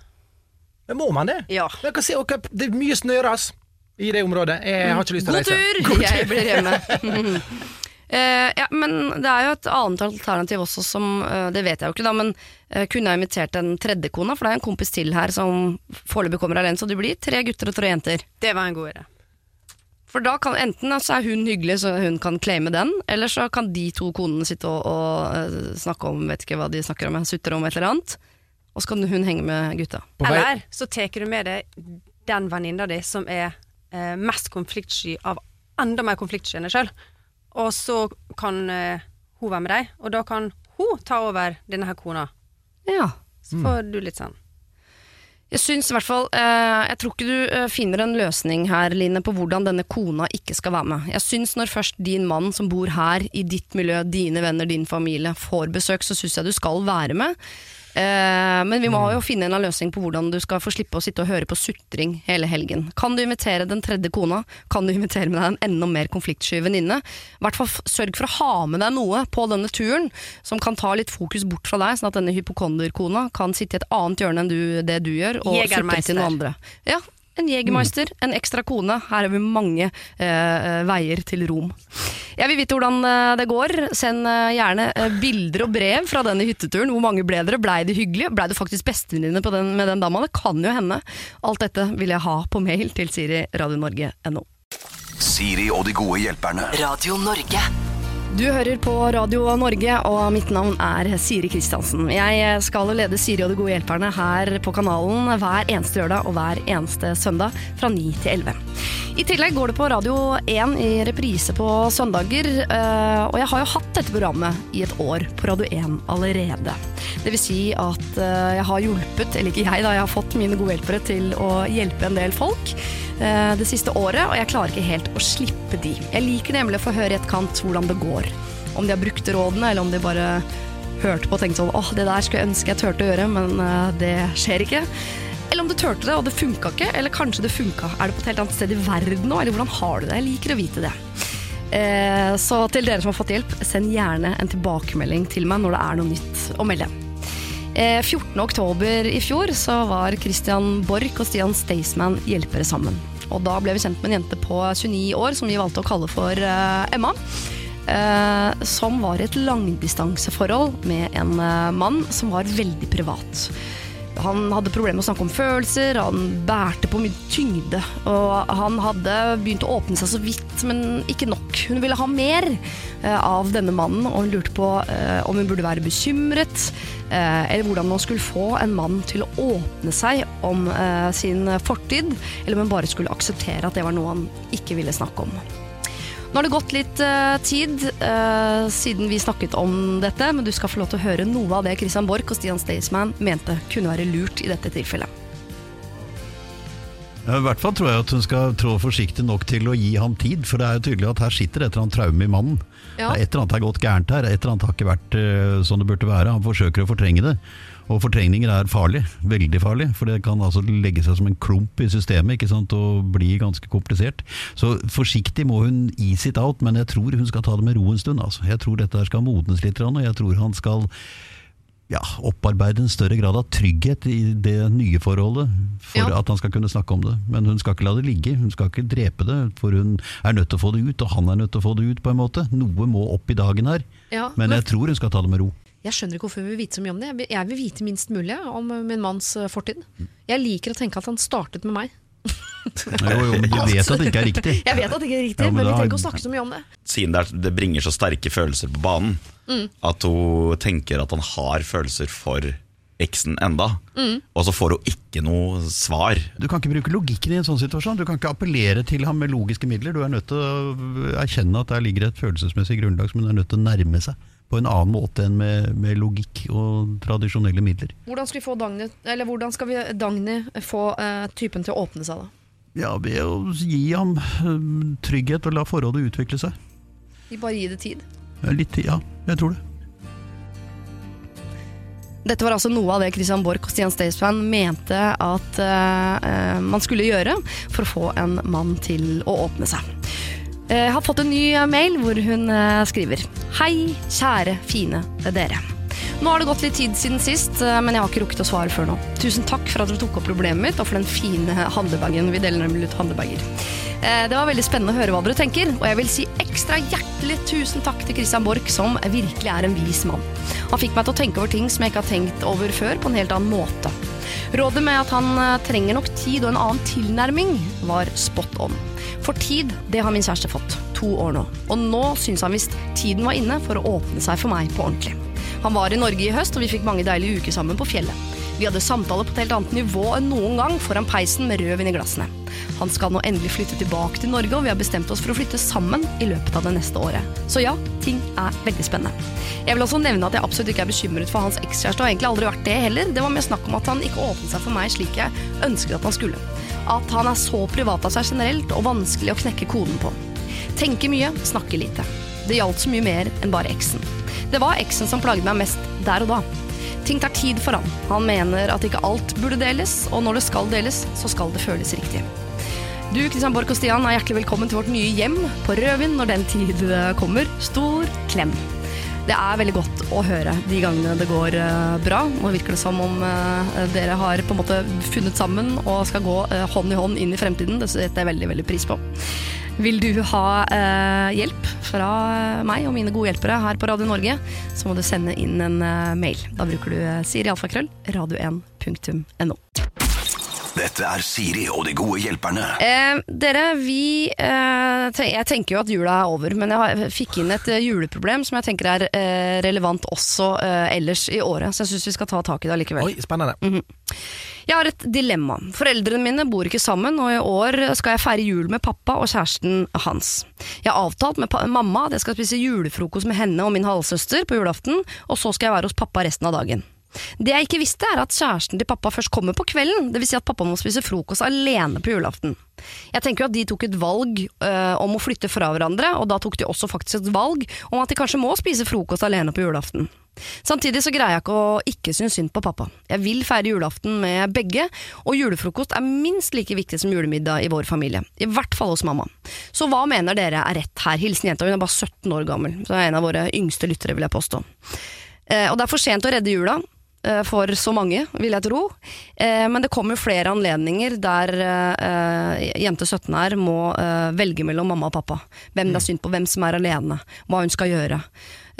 Men må man det? Ja. Se, okay, det er mye snøras i det området. Jeg har ikke lyst til å God reise. tur! Jeg blir hjemme. Eh, ja, men det er jo et annet alternativ også som eh, Det vet jeg jo ikke, da, men eh, kunne jeg invitert en tredje kone? For det er en kompis til her som foreløpig kommer alene, så det blir tre gutter og tre jenter. Det var en god idé. For da kan enten så er hun hyggelig, så hun kan claime den, eller så kan de to konene sitte og, og eh, snakke om vet ikke hva de snakker om, sutre om et eller annet. Og så kan hun henge med gutta. Eller så tar du med deg den venninna di som er eh, mest konfliktsky av enda mer konfliktsky enn deg sjøl. Og så kan uh, hun være med deg, og da kan hun ta over denne her kona. Ja. Så får du litt sånn Jeg syns i hvert fall eh, Jeg tror ikke du eh, finner en løsning her, Line, på hvordan denne kona ikke skal være med. Jeg syns når først din mann som bor her, i ditt miljø, dine venner, din familie, får besøk, så syns jeg du skal være med. Eh, men vi må jo finne en løsning på hvordan du skal få slippe å sitte og høre på sutring hele helgen. Kan du invitere den tredje kona? Kan du invitere med deg en enda mer konfliktsky venninne? I hvert fall sørg for å ha med deg noe på denne turen som kan ta litt fokus bort fra deg, sånn at denne hypokonderkona kan sitte i et annet hjørne enn du, det du gjør, og sutre til noen andre. Ja, en jegermeister, en ekstra kone. Her har vi mange eh, veier til Rom. Jeg vil vite hvordan eh, det går. Send eh, gjerne eh, bilder og brev fra denne hytteturen. Hvor mange ble dere? Blei det hyggelig? Blei du faktisk bestevenninne med den dama? Det kan jo hende. Alt dette vil jeg ha på mail til Siri radionorge.no. Siri og de gode hjelperne. Radio Norge. Du hører på Radio Norge, og mitt navn er Siri Kristiansen. Jeg skal lede Siri og de gode hjelperne her på kanalen hver eneste lørdag og hver eneste søndag fra 9 til 11. I tillegg går det på Radio 1 i reprise på søndager, eh, og jeg har jo hatt dette programmet i et år på Radio 1 allerede. Det vil si at eh, jeg har hjulpet, eller ikke jeg da, jeg har fått mine gode hjelpere til å hjelpe en del folk det siste året, og jeg klarer ikke helt å slippe de. Jeg liker nemlig å få høre i etterkant hvordan det går. Om de har brukt rådene, eller om de bare hørte på og tenkte sånn åh, det der skulle jeg ønske jeg turte å gjøre, men eh, det skjer ikke. Eller om du turte det, og det funka ikke, eller kanskje det funka. Er du på et helt annet sted i verden nå, eller hvordan har du det? Jeg liker å vite det. Eh, så til dere som har fått hjelp, send gjerne en tilbakemelding til meg når det er noe nytt å melde. Eh, 14. oktober i fjor så var Christian Borch og Stian Staysman hjelpere sammen. Og da ble vi kjent med en jente på 29 år som vi valgte å kalle for eh, Emma. Eh, som var i et langdistanseforhold med en eh, mann som var veldig privat. Han hadde problemer med å snakke om følelser, han bærte på mye tyngde. Og han hadde begynt å åpne seg så vidt, men ikke nok. Hun ville ha mer eh, av denne mannen, og hun lurte på eh, om hun burde være bekymret, eh, eller hvordan man skulle få en mann til å åpne seg om sin fortid, eller om hun bare skulle akseptere at det var noe han ikke ville snakke om. Nå har det gått litt uh, tid uh, siden vi snakket om dette, men du skal få lov til å høre noe av det Christian Borch og Stian Staysman mente kunne være lurt i dette tilfellet. Ja, I hvert fall tror jeg at hun skal trå forsiktig nok til å gi ham tid, for det er jo tydelig at her sitter et eller annet traume i mannen. Ja. Et eller annet har gått gærent her, et eller annet har ikke vært uh, som det burde være. Han forsøker å fortrenge det. Og fortrengninger er farlig, veldig farlig, for det kan altså legge seg som en klump i systemet ikke sant, og bli ganske komplisert. Så forsiktig må hun ease it out, men jeg tror hun skal ta det med ro en stund. Altså. Jeg tror dette skal modnes litt, og jeg tror han skal ja, opparbeide en større grad av trygghet i det nye forholdet for Ja. at han skal kunne snakke om det. Men hun skal ikke la det ligge, hun skal ikke drepe det, for hun er nødt til å få det ut, og han er nødt til å få det ut på en måte. Noe må opp i dagen her, Ja, men men- jeg tror hun skal ta det med ro. Jeg skjønner ikke hvorfor vi vil vite så mye om det. Jeg vil, vite minst mulig om eh, min manns eh, fortid. Jeg liker å tenke at han startet med meg. Jo, jo, men du vet at det ikke er riktig. Jeg vet at det ikke er riktig, Ja, men men vi trenger ikke å snakke så mye om det. Siden det, er, det bringer så sterke følelser på banen, at hun tenker at han har følelser for eksen enda, og så får hun ikke noe svar. Du kan ikke bruke logikken i en sånn situasjon. Du kan ikke appellere til ham med logiske midler. Du er nødt til å erkjenne at der ligger et følelsesmessig grunnlag som hun er nødt til å nærme seg på en annen måte enn med, med logikk og tradisjonelle midler. Hvordan skal vi få Dagny, eller hvordan skal vi Dagny få eh, typen til å åpne seg, da? Ja, ved å gi ham trygghet og la forholdet utvikle seg. Vi bare gir det tid. Ja, Litt, tid, ja, jeg tror det. Dette var altså noe av det Christian Borch og Stian Staysman mente at eh, eh, man skulle gjøre for å få en mann til å åpne seg. Eh, Jeg har fått en ny eh, mail hvor hun eh, skriver Hei, kjære, fine dere. Nå har det gått litt tid siden sist, eh, men jeg har ikke rukket å svare før nå. Tusen takk for at dere tok opp problemet mitt, og for den fine handlebagen. Vi deler nemlig ut handlebager. Eh, Det var veldig spennende å høre hva dere tenker, og jeg vil si ekstra hjertelig tusen takk til Christian Borch, som virkelig er en vis mann. Han fikk meg til å tenke over ting som jeg ikke har tenkt over før, på en helt annen måte. Rådet med at han eh, trenger nok tid og en annen tilnærming, var spot on. For tid, det har min kjæreste fått. To år nå. Og nå syns han visst tiden var inne for å åpne seg for meg på ordentlig. Han var i Norge i høst, og vi fikk mange deilige uker sammen på fjellet. Vi hadde samtaler på et helt annet nivå enn noen gang foran peisen med rødvin i glassene. Han skal nå endelig flytte tilbake til Norge, og vi har bestemt oss for å flytte sammen i løpet av det neste året. Så ja, ting er veldig spennende. Jeg vil også nevne at jeg absolutt ikke er bekymret for hans ekskjæreste, og egentlig aldri vært det heller. Det var mer snakk om at han ikke åpnet seg for meg slik jeg ønsket at han skulle. At han er så privat av seg generelt, og vanskelig å knekke koden på. Tenker mye, snakker lite. Det gjaldt så mye mer enn bare eksen. Det var eksen som plagde meg mest der og da. Ting tar tid for han. Han mener at ikke alt burde deles, og når det skal deles, så skal det føles riktig. Du, Kristian Borch og Stian, er hjertelig velkommen til vårt nye hjem på Rødvin når den tid eh, kommer. Stor klem. Det er veldig godt å høre de gangene det går eh, bra. Nå virker det som om eh, dere har på en måte funnet sammen og skal gå eh, hånd i hånd inn i fremtiden. Det setter jeg veldig, veldig pris på. Vil du ha eh, hjelp fra meg og mine gode hjelpere her på Radio Norge, så må du sende inn en mail. Da bruker du Siri Alfakrøll, radio1.no. Dette er Siri og de gode hjelperne. Eh, dere, vi eh, Jeg tenker jo at jula er over, men jeg har, fikk inn et eh, juleproblem som jeg tenker er eh, relevant også eh, ellers i året, så jeg syns vi skal ta tak i det allikevel. Oi, spennende. Jeg har et dilemma. Foreldrene mine bor ikke sammen, og i år skal jeg feire jul med pappa og kjæresten hans. Jeg har avtalt med pa mamma at jeg skal spise julefrokost med henne og min halvsøster på julaften, og så skal jeg være hos pappa resten av dagen. Det jeg ikke visste, er at kjæresten til pappa først kommer på kvelden, dvs. Si at pappa må spise frokost alene på julaften. Jeg tenker jo at de tok et valg øh, om å flytte fra hverandre, og da tok de også faktisk et valg om at de kanskje må spise frokost alene på julaften. Samtidig så greier jeg ikke å ikke synes synd på pappa. Jeg vil feire julaften med begge, og julefrokost er minst like viktig som julemiddag i vår familie. I hvert fall hos mamma. Så hva mener dere er rett her? Hilsen jenta, hun er bare 17 år gammel, så er en av våre yngste lyttere, vil jeg påstå. Eh, og det er for sent å redde jula for så mange, vil jeg tro. Eh, men det kommer flere anledninger der eh, jente 17 her må eh, velge mellom mamma og pappa. Hvem det er synd på, hvem som er alene, hva hun skal gjøre.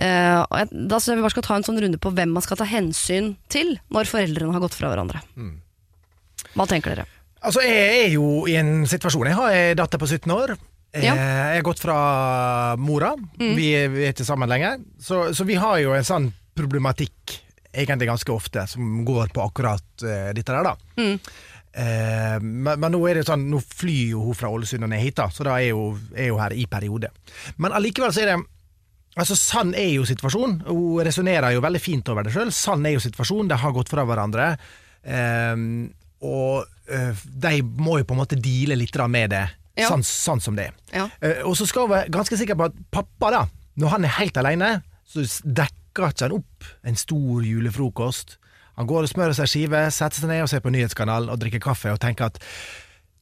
Eh, da skal jeg vi bare skal ta en sånn runde på hvem man skal ta hensyn til når foreldrene har gått fra hverandre. Hva tenker dere? Altså, jeg er jo i en situasjon. Jeg har en datter på 17 år. Eh, Ja. Jeg har gått fra mora. Vi, er, vi er ikke sammen lenger. Så, så vi har jo en sånn problematikk egentlig ganske ofte som går på akkurat uh, dette der, da. Eh, men, men nå er det sånn Nå flyr jo hun fra Ålesund og ned hit, da, så da er hun, er hun her i periode. Men allikevel så er det Altså, Sann er jo situasjonen. Hun resonnerer jo veldig fint over det sjøl. Sann er jo situasjonen. De har gått fra hverandre. Ehm, og uh, de må jo på en måte deale litt da med det, Ja. sånn, sånn som det er. Ja. Uh, og så skal hun være ganske sikker på at pappa, da, når han er helt alene, så s- dekker ikke han opp en stor julefrokost. Han går og smører seg skive, setter seg ned og ser på nyhetskanalen og drikker kaffe og tenker at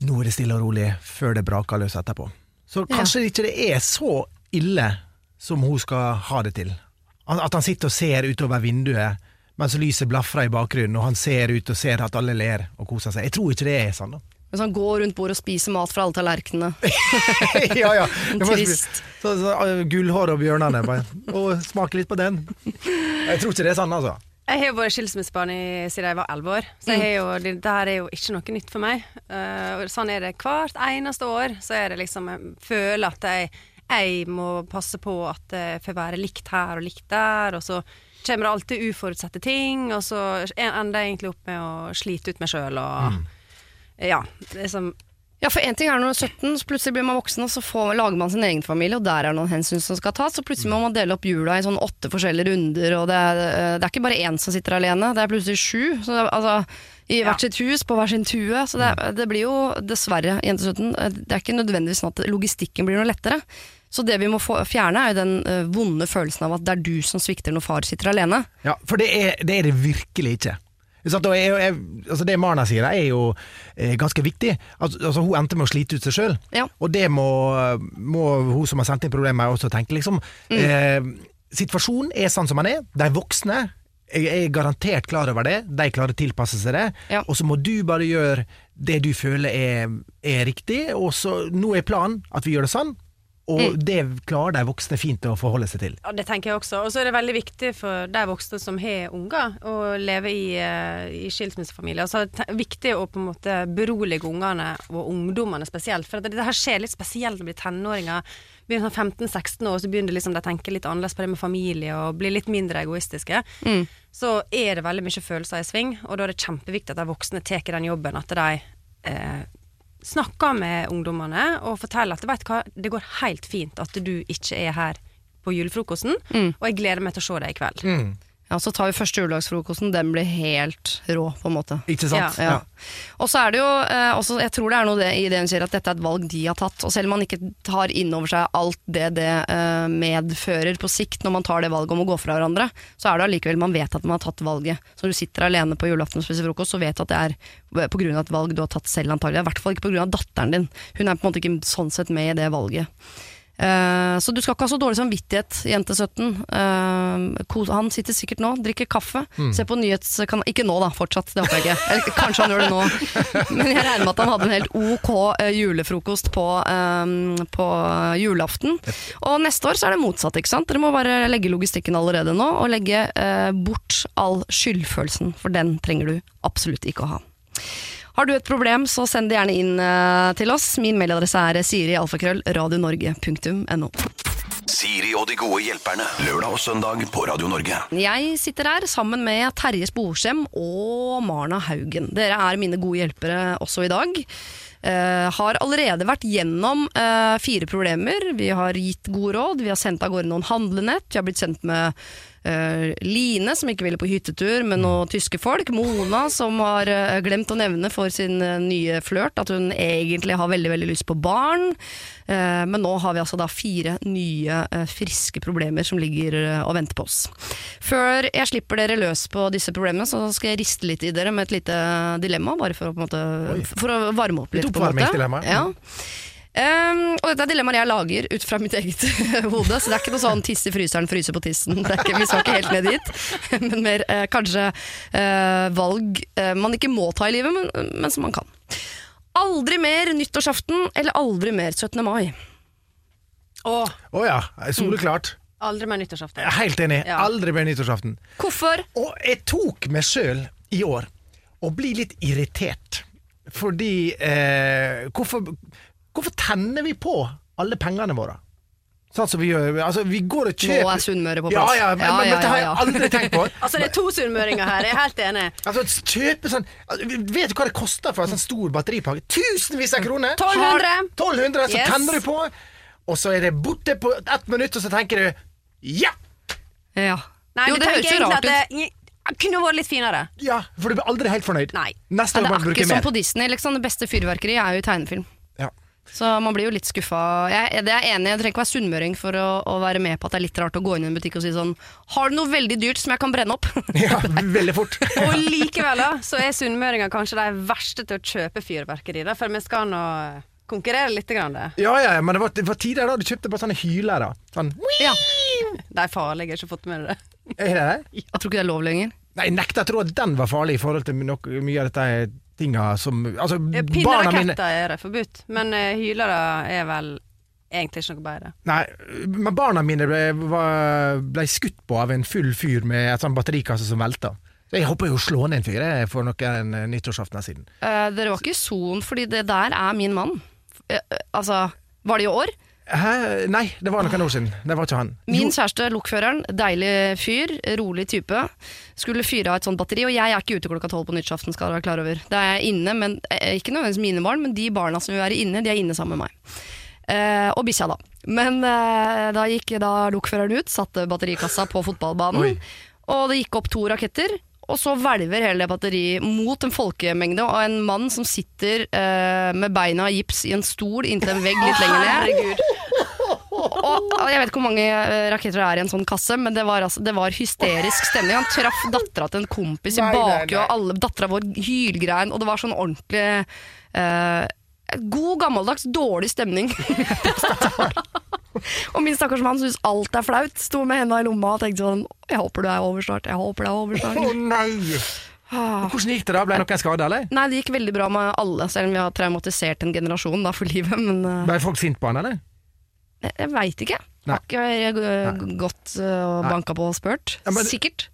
nå er det stille og rolig før det braker løs etterpå. Så kanskje ikke det er så ille som hun skal ha det til. At han sitter og ser utover vinduet mens lyset blafrer i bakgrunnen, og han ser ut og ser at alle ler og koser seg. Jeg tror ikke det er sånn, da. Mens han går rundt bordet og spiser mat fra alle tallerkenene. ja, ja. Det Trist. Så, så, uh, gullhår og bjørnene. Bare. Og smake litt på den. Jeg tror ikke det er sånn, altså. Jeg har jo vært skilsmissebarn siden jeg var elleve år, så jeg har jo, det her er jo ikke noe nytt for meg. Uh, sånn er det hvert eneste år. Så er det liksom Jeg føler at jeg, jeg må passe på at jeg får være likt her og likt der, og så kommer det alltid uforutsette ting, og så ender jeg egentlig opp med å slite ut meg sjøl og Ja. Det er Ja, for en ting er når man er 17, så plutselig blir man voksen, og så får, lager man sin egen familie, og der er noen hensyn som skal tas. Så plutselig må man dele opp jula i sånn åtte forskjellige runder, og det er, det er ikke bare én som sitter alene, det er plutselig sju. Så det, altså, I hvert sitt hus, på hver sin tue. Så det, det blir jo dessverre, jente 17, eh, det er ikke nødvendigvis sånn at logistikken blir noe lettere. Så det vi må få, fjerne, er jo den eh, vonde følelsen av at det er du som svikter når far sitter alene. Ja, For det er det, er det virkelig ikke. Jeg, jeg, altså det Marna sier, er jo eh, ganske viktig. Altså, altså Hun endte med å slite ut seg sjøl, Ja. og det må, må hun som har sendt inn problemet også tenke. Liksom. Eh, situasjonen er sånn som den er. De voksne jeg er garantert klar over det. De klarer å tilpasse seg det. Ja. Og så må du bare gjøre det du føler er, er riktig. Og så Nå er planen at vi gjør det sånn, og det klarer de voksne fint å forholde seg til. Ja, det tenker jeg også. Og så er det veldig viktig for de voksne som har unger, å leve i, eh, i skilsmissefamilier. Altså, det er viktig å på en måte berolige ungene, og ungdommene spesielt. For det, her skjer litt spesielt når de blir tenåringer. Begynner sånn 15-16 år, så begynner liksom de å tenke litt annerledes på det med familie, og blir litt mindre egoistiske. Så er det veldig mye følelser i sving, og da er det kjempeviktig at de voksne tar den jobben, at de eh, snakker med ungdommene og forteller at vet hva, det går helt fint at du ikke er her på julefrokosten, og jeg gleder meg til å se deg i kveld. Ja, Så tar vi første juledagsfrokosten, den blir helt rå, på en måte. Ikke sant? Ja. Og så er det jo eh, også, Jeg tror det er noe det, i det hun sier, at dette er et valg de har tatt. Og selv om man ikke tar inn over seg alt det det eh, medfører på sikt når man tar det valget om å gå fra hverandre, så er det allikevel man vet at man har tatt valget. Så når du sitter alene på julaften og spiser frokost, så vet du at det er av et valg du har tatt selv, antagelig. I hvert fall ikke av datteren din. Hun er på en måte ikke sånn sett med i det valget. Eh, så du skal ikke ha så dårlig samvittighet, jente 17. Uh, han sitter sikkert nå, drikker kaffe, ser på nyhetskanal Ikke nå, da, fortsatt, det håper jeg ikke. Eller kanskje han gjør det nå. Men jeg regner med at han hadde en helt ok eh, julefrokost på, um, på julaften. Og neste år så er det motsatt, ikke sant. Dere må bare legge logistikken allerede nå, og legge uh, bort all skyldfølelsen, for den trenger du absolutt ikke å ha. Har du et problem, så send det gjerne inn eh, til oss. Min mailadresse er sirialfakrøll radionorge.no. Siri og de gode hjelperne. Lørdag og søndag på Radio Norge. Jeg sitter her sammen med Terje Sporsem og Marna Haugen. Dere er mine gode hjelpere også i dag. Uh, har allerede vært gjennom uh, fire problemer. Vi har gitt gode råd, vi har sendt av gårde noen handlenett. Vi har blitt sendt med eh, Line, som ikke ville på hyttetur med noen tyske folk. Mona, som har uh, glemt å nevne for sin eh, nye flørt at hun egentlig har veldig veldig lyst på barn. Men nå har vi altså da fire nye friske problemer som ligger og venter på oss. Før jeg slipper dere løs på disse problemene, så skal jeg riste litt i dere med et lite dilemma, bare for å, på en måte, for å varme opp litt. På en måte. Ja. Um, og dette er dilemmaer jeg lager ut fra mitt eget hode, så det er ikke noe sånn tiss i fryseren, fryse på tissen. Det er ikke, vi skal ikke helt ned dit. Men mer eh, kanskje eh, valg eh, man ikke må ta i livet, men, men som man kan. Aldri mer nyttårsaften eller aldri mer 17. mai. Å, oh, ja, soleklart. aldri mer nyttårsaften. Jeg er helt enig. Ja. Aldri mer nyttårsaften. Hvorfor? Og jeg tok meg sjøl i år å bli litt irritert. Fordi eh, hvorfor, hvorfor tenner vi på alle pengene våre? Sånn som vi gjør. Altså, vi går og kjøper Nå er Sunnmøre på plass. ja, men, Ja, men ja, dette har jeg aldri tenkt på. Altså, det er to sunnmøringer her, jeg er helt enig. Altså, kjøpe sånn altså, Vet du hva det koster for en sånn stor batteripakke? Tusenvis av kroner! 1200. 1200, så Yes. tenner du på, og så er det borte på ett minutt, og så tenker du ja! Ja. Nei, jo, du det høres jo rart ut. det, kunne vært litt finere. Ja, for du blir aldri helt fornøyd. Nei. Neste Ja, år det er akkurat ikke som på Disney, liksom. Det beste fyrverkeriet er jo i tegnefilm. Så man blir jo litt skuffa. Jeg, det er jeg enig jeg trenger ikke være sunnmøring for å, å være med på at det er litt rart å gå inn i en butikk og si sånn Har du noe veldig dyrt som jeg kan brenne opp? ja, veldig fort. Og likevel da, så er sunnmøringer kanskje de verste til å kjøpe fyrverkeri, da, for vi skal nå konkurrere litt. Grann, det. Ja, ja, ja, men det var, det var tidligere da du kjøpte bare sånne hylere. Sånn, ja. De er farlige, jeg har ikke fått med det. er det det? Jeg tror ikke det er lov lenger. Nei, jeg nekter å tro at den var farlig i forhold til nok, mye av dette tinga som Altså, Pinneraketter er det forbudt, men uh, hylere er vel egentlig ikke noe bedre. Nei, men barna mine ble, var, ble skutt på av en full fyr med et sånn batterikasse som velta. Jeg håper jo å slå ned en fyr jeg, for noen eh, nyttårsaftener siden. Uh, dere var ikke i sonen, fordi det der er min mann. Eh, eh, altså, var det i år? Hæ? Nei, det var noen år siden. Det var ikke han. Min kjæreste, lokføreren, deilig fyr, rolig type, skulle fyre av et sånt batteri, og jeg er ikke ute klokka tolv på nyttårsaften, skal dere være klar over. Da er jeg inne, men eh, ikke nødvendigvis mine barn, men de barna som vil være inne, de er inne sammen med meg. Eh, og bikkja, da. Men eh, da gikk da lokføreren ut, satte batterikassa på fotballbanen, Oi. og det gikk opp to raketter. Og så hvelver hele batteriet mot en folkemengde og en mann som sitter eh, med beina i gips i en stol inntil en vegg litt lenger ned. Og, og jeg vet ikke hvor mange eh, raketter det er i en sånn kasse, men det var, altså, det var hysterisk stemning. Han traff dattera til en kompis i bakhjulet, og alle dattera vår hylgrein, og det var sånn ordentlig uh, God gammeldags dårlig stemning. og min stakkars mann syntes alt er flaut. Sto med henda i lomma og tenkte sånn Jeg håper du er over snart. Jeg håper det er over Å oh, nei! Ah. Hvordan gikk det da? Ble noen skada, eller? Nei, det gikk veldig bra med alle, selv om vi har traumatisert en generasjon da, for livet. Men eh, Ble folk sinte på han, eller? Jeg, veit ikke. Har ikke eh, gått eh, og banka på og spurt. Ja, men- Sikkert.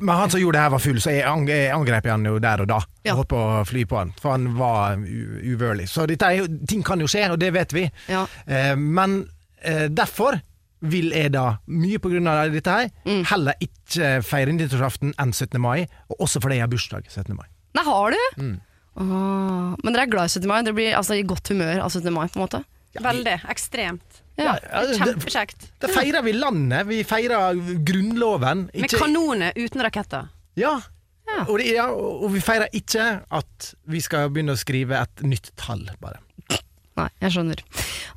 Men han som gjorde det her var full, så jeg, ang jeg angrep han jo der og da. Ja. Holdt på å fly på han, for han var uvørlig. Så jo, ting kan jo skje, og det vet vi. Ja. Eh, men eh, derfor vil jeg da, mye på grunn av dette her, Mm. heller ikke feire nyttårsaften enn 17. mai, og også fordi jeg har bursdag 17. mai. Nei, har du? Mm. Åh, men dere er glad i 17. mai? Dere blir altså i godt humør av 17. mai, på en måte? Veldig. Ekstremt. Ja. Ja, det- Kjempekjekt. Da feirer vi landet, vi feirer grunnloven. Med ikke- kanoner uten raketter. Ja. Ja. Og, det, ja, og vi feirer ikke at vi skal begynne å skrive et nytt tall, bare. Nei, jeg skjønner.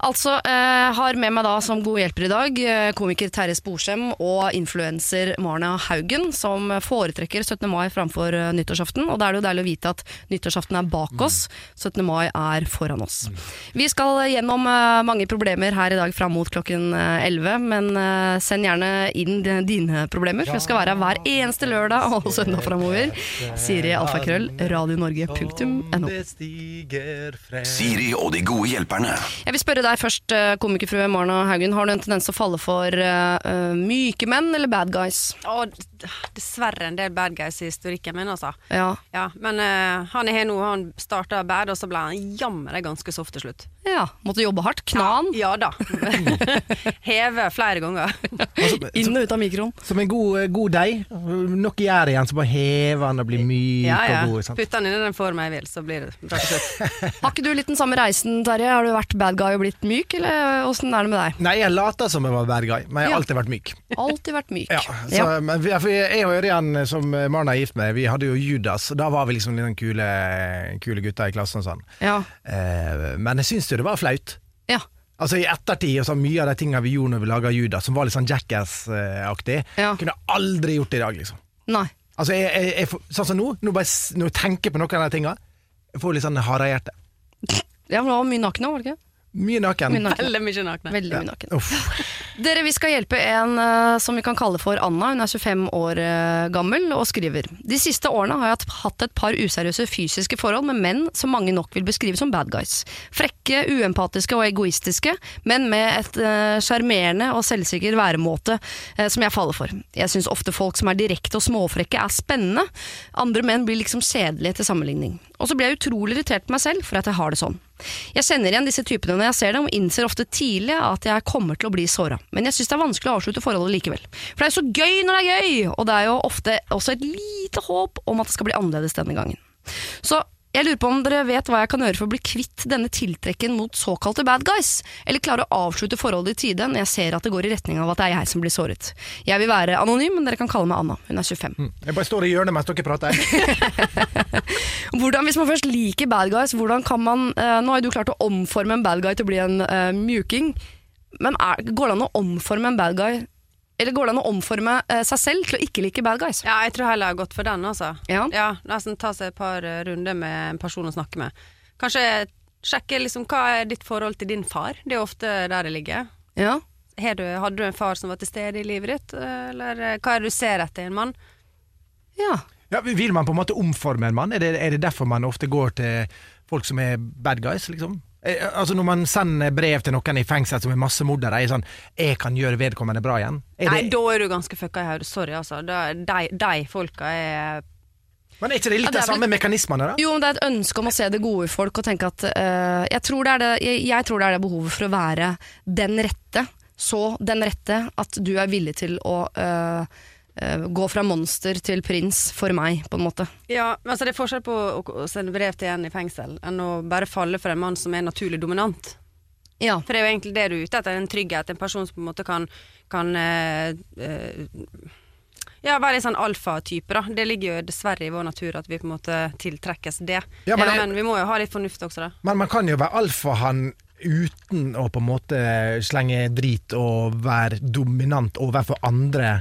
Altså, eh, har med meg da som god hjelper i dag eh, komiker Terje Sporsem og influenser Marna Haugen, som foretrekker 17. mai framfor eh, nyttårsaften. Og da er det jo deilig å vite at nyttårsaften er bak oss, 17. mai er foran oss. Vi skal gjennom eh, mange problemer her i dag fram mot klokken eh, 11, men send gjerne inn dine problemer, for jeg skal være her hver eneste lørdag og søndag framover. Siri alfakrøll, radionorge.no. Siri og de gode hjelperne. Jeg vil spørre deg først, eh, komikerfrue Marna Haugen. Har du en tendens til å falle for eh, myke menn eller bad guys? Og dessverre en del bad guys i historikken min, altså. Ja. Ja, men uh, han er her nå, han starta bad, og så ble han jammen ganske soft til slutt. Ja. Måtte jobbe hardt. Knan. Ja da. Heve flere ganger. Inn og ut av mikroen. Som en god, god deig. Noe gjær igjen, så bare heve han og bli myk Ja, ja. og god. Sant? Putt inn i den formen jeg vil, så blir det bra til slutt. Har ikke du litt den samme reisen, Terje? Har du vært bad guy og blitt myk, eller åssen er det med deg? Nei, jeg later som jeg var bad guy, men jeg har Ja. alltid vært myk. Alltid vært myk. Ja, så, Men vi, jeg og Ørjan, som Marna er gift med, vi hadde jo Judas, og da var vi liksom den kule, kule gutta i klassen og sånn. Ja. Eh, men jeg syns jo det var flaut. ja. Altså I ettertid, og så mye av de tingene vi gjorde når vi laga Judas, som var litt sånn Jackass-aktig, Ja. kunne jeg aldri gjort det i dag, liksom. Nei. Altså, jeg, jeg, jeg, Sånn som nå, nå bare, når jeg tenker på noen av de tingene, jeg får litt sånn harehjerte. Ja, men det var mye naken òg, var det ikke? Mye naken. Mye naken. Veldig mye nakne. Veldig mye naken. Uff. Dere, vi skal hjelpe en uh, som vi kan kalle for Anna. Hun er 25 år uh, gammel og skriver. De siste årene har jeg hatt- et par useriøse fysiske forhold med menn som mange nok vil beskrive som bad guys. Frekke, uempatiske og egoistiske, men med et sjarmerende uh, og selvsikker væremåte eh, som jeg faller for. Jeg syns ofte folk som er direkte og småfrekke er spennende. Andre menn blir liksom kjedelige til sammenligning. Og så blir jeg utrolig irritert på meg selv for at jeg har det sånn. Jeg kjenner igjen disse typene når jeg ser dem, og innser ofte tidlig at jeg kommer til å bli såra. Men jeg syns det er vanskelig å avslutte forholdet likevel. For det er jo så gøy når det er gøy! Og det er jo ofte også et lite håp om at det skal bli annerledes denne gangen. Så Jeg lurer på om dere vet hva jeg kan gjøre for å bli kvitt denne tiltrekken mot såkalte bad guys, eller klare å avslutte forholdet i tide når jeg ser at det går i retning av at det er jeg som blir såret. Jeg vil være anonym, men dere kan kalle meg Anna. Hun er 25. Jeg bare står i hjørnet mens dere prater. Hvordan, hvis man først liker bad guys, hvordan kan man eh, Nå har jo du klart å omforme en bad guy til å bli en uh, mjuking, men er, går det an å omforme en bad guy Eller går det an å omforme eh, seg selv til å ikke like bad guys? Ja, jeg tror heller jeg har gått for den, altså. Ja. Nesten ta seg et par eh, runder med en person å snakke med. Kanskje sjekke liksom, hva er ditt forhold til din far. Det er ofte der det ligger. Ja. Har du, hadde du en far som var til stede i livet ditt, eller eh, hva er det du ser etter i en mann? ja. Ja, vil man på en måte omforme en mann? Er det, er det derfor man ofte går til folk som er bad guys, liksom? Eh, altså Når man sender brev til noen i fengsel som er massemordere, er sånn 'Jeg kan gjøre vedkommende bra igjen'? Er Nei, det, da er du ganske fucka i hodet. Sorry, altså. De, de folka er men er ikke det litt Ja, det er de samme mekanismene, da? Jo, men det er et ønske om å se det gode i folk og tenke at uh, jeg, tror det er det, jeg, jeg tror det er det behovet for å være den rette. Så den rette at du er villig til å eh, gå fra monster til prins for meg, på en måte. Ja, men altså Det er forskjell på å, sende brev til en i fengsel enn å bare falle for en mann som er naturlig dominant. Ja. For det er jo egentlig det du er ute etter, en trygghet. En person som på en måte kan, kan eh, eh, Ja, være litt sånn alfatype, da. Det ligger jo dessverre i vår natur at vi på en måte tiltrekkes det. Ja, Ja, men men, vi må jo ha litt fornuft også, da. Men man kan jo være alfahann uten å på en måte slenge drit og være dominant overfor andre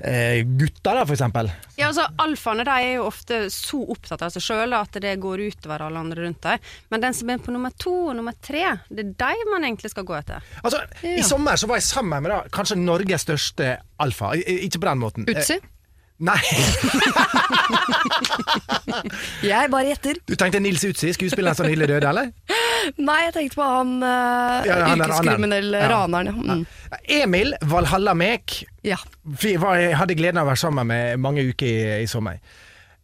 eh, gutter, da, for eksempel. Ja, altså Alfaene de er jo ofte så opptatt av seg sjøl at det går utover alle andre rundt dem. Men den som er på nummer to og nummer tre, det er dem man egentlig skal gå etter. Altså, I sommer så var jeg sammen med da, kanskje Norges største alfa. Ikke på den måten. Utsi? Nei, Jeg bare gjetter. du tenkte Nils Utsi, skuespilleren som nylig døde, eller? Nei, jeg tenkte på han uh, Ja, han yrkeskriminell raneren. Ja. raneren. Ja. Mm. Emil Valhalla Mek ja. Var, jeg hadde gleden av å være sammen med mange uker i, i sommer.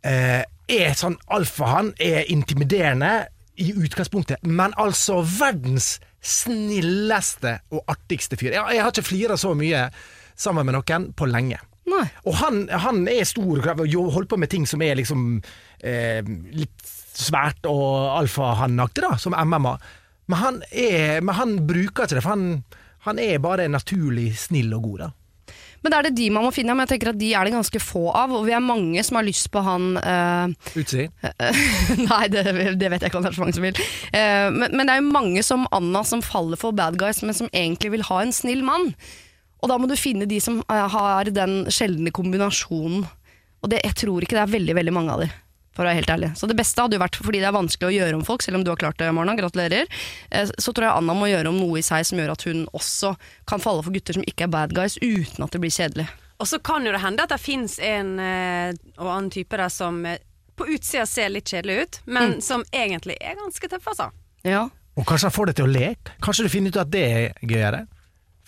Uh, er sånn alfahann, er intimiderende i utgangspunktet, men altså verdens snilleste og artigste fyr. Jeg, jeg har ikke flira så mye sammen med noen på lenge. Nei. Og han, han er stor og jo- holder på med ting som er liksom eh, litt svært og alfahannaktig, da, som MMA. Men han, er, men han bruker ikke det, for han, han er bare naturlig snill og god, da. Men er det de man må finne, men jeg tenker at de er det ganske få av. Og vi er mange som har lyst på han uh, Utsi. Nei, det, det vet jeg ikke om det er så mange som vil. Uh, men, men det er jo mange som Anna som faller for bad guys, men som egentlig vil ha en snill mann. Og da må du finne de som eh, har den sjeldne kombinasjonen. Og det, jeg tror ikke det er veldig veldig mange av de, for å være helt ærlig. Så det beste hadde jo vært, fordi det er vanskelig å gjøre om folk, selv om du har klart det, Marna, gratulerer, eh, så tror jeg Anna må gjøre om noe i seg som gjør at hun også kan falle for gutter som ikke er bad guys, uten at det blir kjedelig. Og så kan jo det hende at det fins en eh, og annen type der som på utsida ser litt kjedelig ut, men som egentlig er ganske tøff, altså. Ja. Og kanskje han får det til å leke? Kanskje du finner ut at det er gøyere.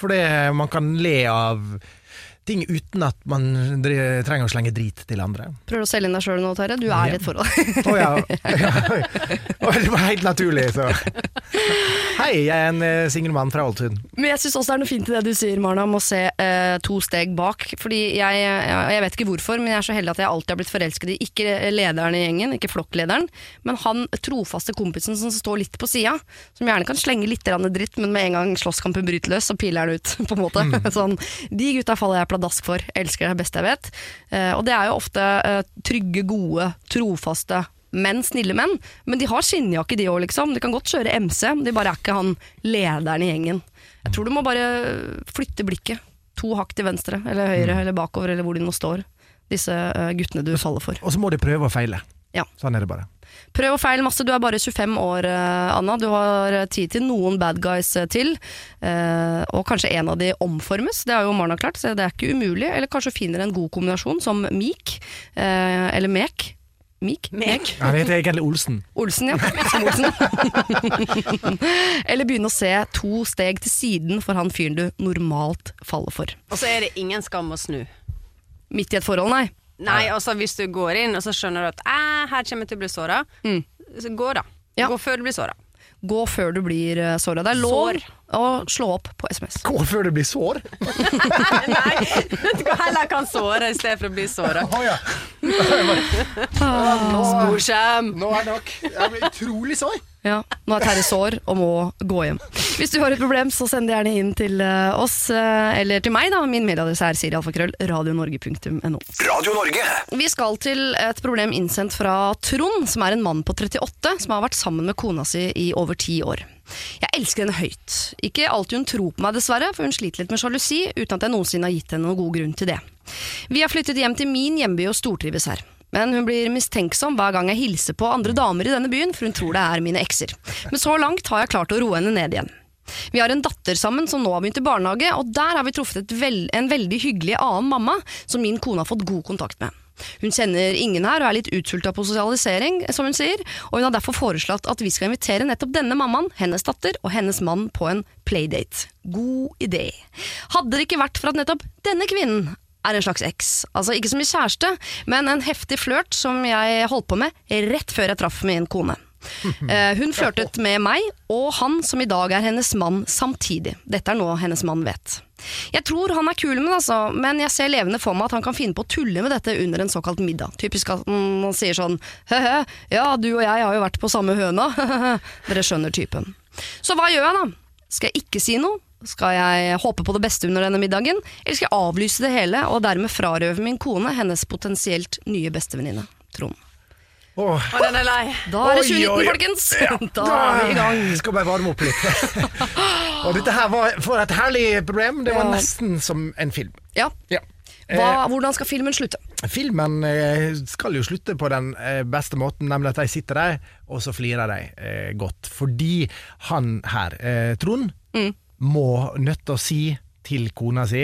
For det, man kan le av ting uten at man trenger å slenge drit til andre. Prøver du å selge inn deg sjøl nå, Terje? Du er i et forhold. Å ja. Å, det var helt naturlig, så. Hei, jeg er en uh, singel mann fra Ålesund. Men jeg syns også det er noe fint i det du sier, Marna, om å se eh, to steg bak. Fordi jeg, jeg, vet ikke hvorfor, men jeg er så heldig at jeg alltid har blitt forelsket i ikke lederen i gjengen, ikke flokklederen, men han trofaste kompisen som står litt på sida. Som gjerne kan slenge litt dritt, men med en gang slåsskampen bryter løs, så piler han ut, på en måte. Sånn, de gutta faller jeg pladask for. Elsker det beste jeg vet. Eh, og det er jo ofte eh, trygge, gode, trofaste menn, snille menn. Men de har skinnjakke de òg, liksom. De kan godt kjøre MC, de bare er ikke han lederen i gjengen. Jeg tror du må bare flytte blikket. To hakk til venstre, eller høyre, eller bakover, eller hvor de nå står. Disse eh, guttene du faller for. Og så må de prøve og feile. Ja. Sånn er det bare. Prøv og feil masse. Du er bare 25 år, eh, Anna. Du har eh, tid til noen bad guys til. Og kanskje en av de omformes. Det har jo Marna klart, så det er ikke umulig. Eller kanskje finner en god kombinasjon, som Meek. eller Mek. Meek? Mek. Han heter egentlig Olsen. Olsen, ja. Som Olsen. Eller begynne å se to steg til siden for han fyren du normalt faller for. Og så er det ingen skam å snu. Midt i et forhold, nei. Nei, altså hvis du går inn og så skjønner du at «Æ, her kommer jeg til å bli såra, Mm. så gå da. Ja. Gå før du blir såra. Gå før du blir uh, såra. Det er lov Sår. Og slå opp på SMS. Gå før det blir sår. Nei, du kan heller kan såre i stedet for å bli såra. Ja. Sporskjem! Nå er det nok. Jeg blir utrolig sår. Ja, Nå er Terje sår og må gå hjem. Hvis du har et problem, så send det gjerne inn til eh, oss, eh, eller til meg. da. Min mailadresse er sirialfakrøll radionorge.no. Radio Norge. Vi skal til et problem innsendt fra Trond, som er en mann på 38 som har vært sammen med kona si i over ti år. Jeg elsker henne høyt. Ikke alltid hun tror på meg, dessverre, for hun sliter litt med sjalusi, uten at jeg noensinne har gitt henne noen god grunn til det. Vi har flyttet hjem til min hjemby og stortrives her. Men hun blir mistenksom hver gang jeg hilser på andre damer i denne byen, for hun tror det er mine ekser. Men så langt har jeg klart å roe henne ned igjen. Vi har en datter sammen som nå har begynt i barnehage, og der har vi truffet et vel, en veldig hyggelig annen mamma som min kone har fått god kontakt med. Hun kjenner ingen her og er litt utsulta på sosialisering, som hun sier, og hun har derfor foreslått at vi skal invitere nettopp denne mammaen, hennes datter og hennes mann på en playdate. God idé. Hadde det ikke vært for at nettopp denne kvinnen er en slags eks. Altså ikke som i kjæreste, men en heftig flørt som jeg holdt på med rett før jeg traff min kone. Eh, hun flørtet med meg og han som i dag er hennes mann samtidig. Dette er noe hennes mann vet. Jeg tror han er kul med altså, men jeg ser levende for meg at han kan finne på å tulle med dette under en såkalt middag. Typisk at han sier sånn he-he, ja du og jeg har jo vært på samme høna. Dere skjønner typen. Så hva gjør jeg da? Skal jeg ikke si noe? Skal jeg håpe på det beste under denne middagen, eller skal jeg avlyse det hele og dermed frarøve min kone hennes potensielt nye bestevenninne, Trond? Åh. Og den er lei. Da er det Oi, 2019, oi, oi. folkens! Da er vi i gang. Skal bare varme opp litt. og dette her var for et herlig problem. Det var Ja. nesten som en film. Ja. Ja. Hva, hvordan skal filmen slutte? Filmen eh, skal jo slutte på den eh, beste måten, nemlig at de sitter der, og så flirer de eh, godt. Fordi han her, eh, Trond, Mm. må nødt til å si til kona si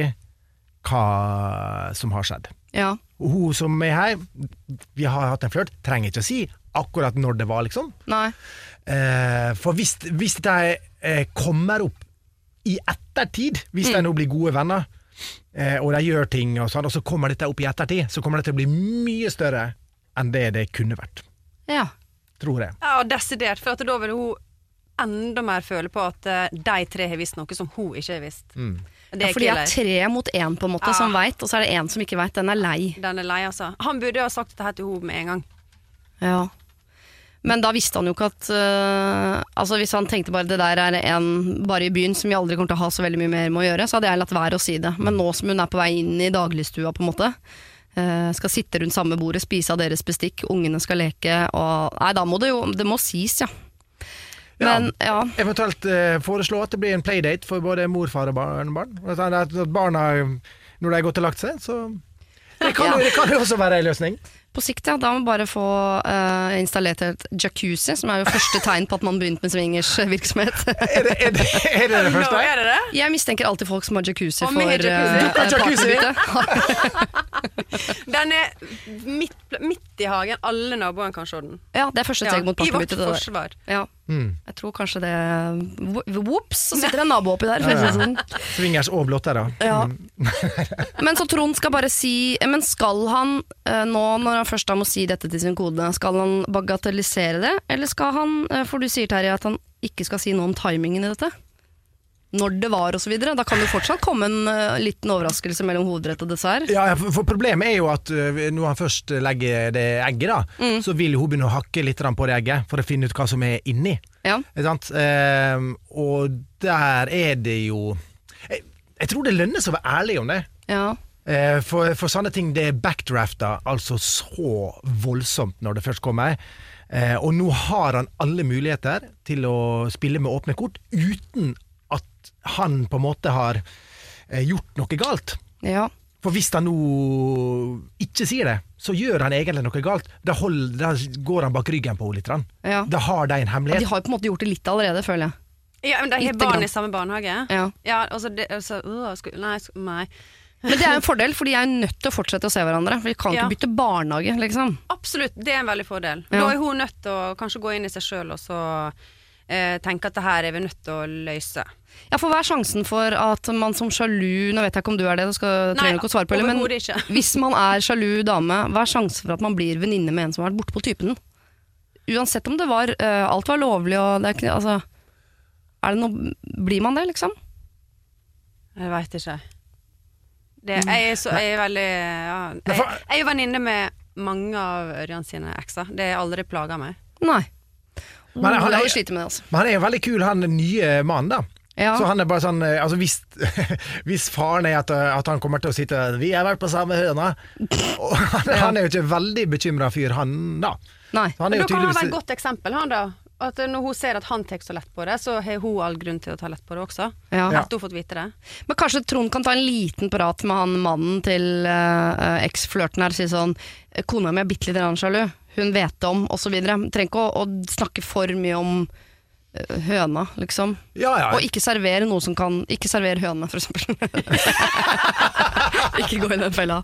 hva som har skjedd. Ja. Og hun som er her, vi har hatt en flørt, trenger ikke å si akkurat når det var, liksom. Nei. Eh, for hvis, hvis de eh, kommer opp i ettertid, hvis de nå blir gode venner, eh, og de gjør ting, og, sånn, og så kommer dette opp i ettertid, så kommer det til å bli mye større enn det det kunne vært. Ja. Tror jeg. Ja, desidert. For at da vil hun enda mer føle på at eh, de tre har visst noe som hun ikke har visst. Det Ja, for de killer. er tre mot én, på en måte, Ja. som veit, og så er det én som ikke veit. Den er lei. Den er lei, altså. Han burde jo ha sagt dette her til henne med en gang. Ja. Men da visste han jo ikke at øh, Altså Hvis han tenkte bare det der er en bare i byen som vi aldri kommer til å ha så veldig mye mer med å gjøre, så hadde jeg latt være å si det. Men nå som hun er på vei inn i dagligstua, på en måte, øh, skal sitte rundt samme bordet, spise av deres bestikk, ungene skal leke og Nei, da må det jo Det må sies, ja. Men ja. Eventuelt eh, foreslå at det blir en playdate for både mor, far og barnebarn. At at barna, når de har gått og lagt seg, så det kan, Ja. det kan jo også være en løsning. På sikt, ja. Da må man bare få uh, installert et jacuzzi, som er jo første tegn på at man begynte med swingersvirksomhet. Er det er det, er det, det første? Nå er det det? Jeg mistenker alltid folk som har jacuzzi Og for med jacuzzi. partybytte. Den er midt, midt i hagen. Alle naboene kan se den. Ja, det er første Ja, mot mot I vårt forsvar. Ja. Mm. Jeg tror kanskje det Vops, så sitter det en nabo oppi der. Ja, ja. sånn. Swingers og blottere. Ja. Men så Trond skal bare si Men skal han uh, nå, når han først da må si dette til sin kode, skal han bagatellisere det, eller skal han eh, For du sier Terje at han ikke skal si noe om timingen i dette? Når det var osv. Da kan det fortsatt komme en uh, liten overraskelse mellom hovedrett og dessert. Ja, for problemet er jo at uh, når han først legger det egget, da, Mm. så vil hun begynne å hakke litt på det egget for å finne ut hva som er inni. Ja. Ehm, og der er det jo jeg, jeg tror det lønner seg å være ærlig om det. ja. Eh, For, for sånne ting det er backdrafta altså så voldsomt når det først kommer. Eh, og nå har han alle muligheter til å spille med åpne kort uten at han på en måte har eh, gjort noe galt. ja. For hvis han nå ikke sier det, så gjør han egentlig noe galt. Da, hold, da går han bak ryggen på henne litt. Ja. Da har de en hemmelighet De har på en måte gjort det litt allerede, føler jeg. Ja, men De har barn i samme barnehage? Ja. Ja, altså, det, altså uh, sku, Nei, sku, nei. Men det er en fordel, for de er nødt til å fortsette å se hverandre. For de kan Ja. ikke bytte barnehage, liksom. Absolutt, det er en veldig fordel. Ja. Da er hun nødt til å kanskje gå inn i seg sjøl og så eh, tenke at det her er vi nødt til å løse. Ja, for hva er sjansen for at man som sjalu Nå vet jeg ikke om du er det, du skal, trenger ikke å svare på det, men ikke. hvis man er sjalu dame, hva er sjansen for at man blir venninne med en som har vært borte på typen? Uansett om det var uh, Alt var lovlig og det er ikke Altså Er det noe, blir man det, liksom? Jeg veit ikke. Det, jeg, er så, jeg er veldig ja, Jeg, jeg er jo venninne med mange av Ørjan sine ekser. Det har aldri plaga meg. Nei. Men han er- med det, altså. Men han er jo veldig kul, han nye mannen, da. Ja. Så han er bare sånn eh, Altså hvis, hvis faren er at, eh, at han kommer til å sitte 'Vi har vært på samme høna', han, han er jo ikke veldig bekymra fyr, han da. Nei. Han er Men jo da kan han være et godt eksempel, han da. At når hun ser at han tar så lett på det, så har hun all grunn til å ta lett på det også. Ja. Etter hun har fått vite det. Men kanskje Trond kan ta en liten prat med han mannen til uh, eksflørten her og si sånn Kona mi er bitte litt grann sjalu, hun vet det om, osv. Trenger ikke å, å snakke for mye om eh, høna, liksom. Ja, ja. Og ikke servere noe som kan Ikke servere høna, for eksempel. ikke gå i den fella.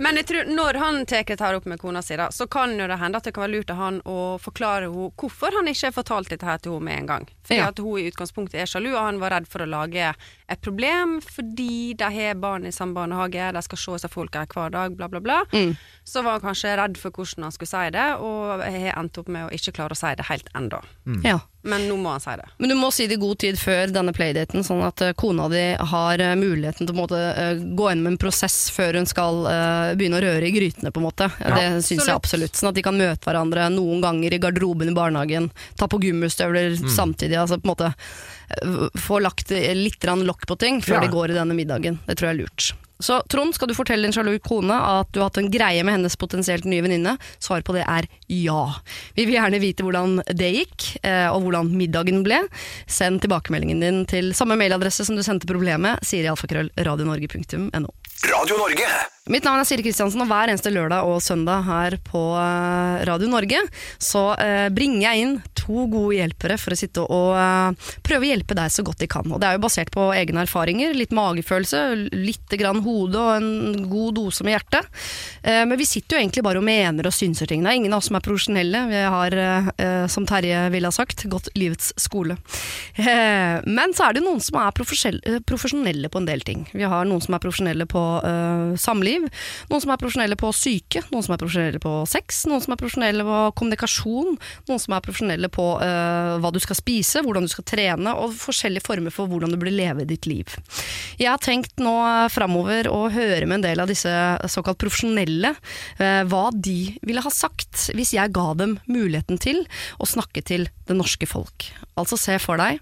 Men jeg tror når han tar dette opp med kona si, da, så kan jo det hende at det kan være lurt av han å forklare henne hvorfor han ikke har fortalt dette her til henne med en gang. Fordi Ja. at hun i utgangspunktet er sjalu, og han var redd for å lage et problem fordi de har barn i samme barnehage, de skal se seg folk her hver dag, bla, bla, bla. Mm. Så var han kanskje redd for hvordan han skulle si det, og har endt opp med å ikke klare å si det helt ennå. Ja. Men nå må han si det. Men du må si det i god tid før denne playdaten, sånn at eh, kona di har eh, muligheten til å måte, eh, gå inn med en prosess før hun skal uh, begynne å røre i grytene, på en måte. det syns jeg absolutt. Sånn at de kan møte hverandre noen ganger i garderoben i barnehagen, ta på gummistøvler samtidig. Altså på en måte få lagt litt lokk på ting før Ja. de går i denne middagen. Det tror jeg er lurt. Så Trond, skal du fortelle din sjalu kone at du har hatt en greie med hennes potensielt nye venninne? Svaret på det er ja. Vi vil gjerne vite hvordan det gikk, eh, og hvordan middagen ble. Send tilbakemeldingen din til samme mailadresse som du sendte problemet, sier sirialfakrøll.radionorge.no. Radio Norge. Mitt navn er Siri Kristiansen, og hver eneste lørdag og søndag her på eh, Radio Norge så eh, bringer jeg inn to gode hjelpere for å sitte og eh, prøve å hjelpe deg så godt de kan. Og det er jo basert på egne erfaringer, litt magefølelse, litt grann hode og en god dose med hjerte. Eh, men vi sitter jo egentlig bare og mener og synser ting. Det er ingen av oss som er profesjonelle. Vi har, som Terje ville ha sagt, gått livets skole. Men så er det noen som er profesjonelle, på en del ting. Vi har noen som er profesjonelle på eh, samliv, noen som er profesjonelle på syke, noen som er profesjonelle på sex, noen som er profesjonelle på kommunikasjon, noen som er profesjonelle på uh, hva du skal spise, hvordan du skal trene, og forskjellige former for hvordan du bør leve ditt liv. Jeg har tenkt nå eh, framover å høre med en del av disse såkalt profesjonelle uh, hva de ville ha sagt hvis jeg ga dem muligheten til å snakke til det norske folk. Altså se for deg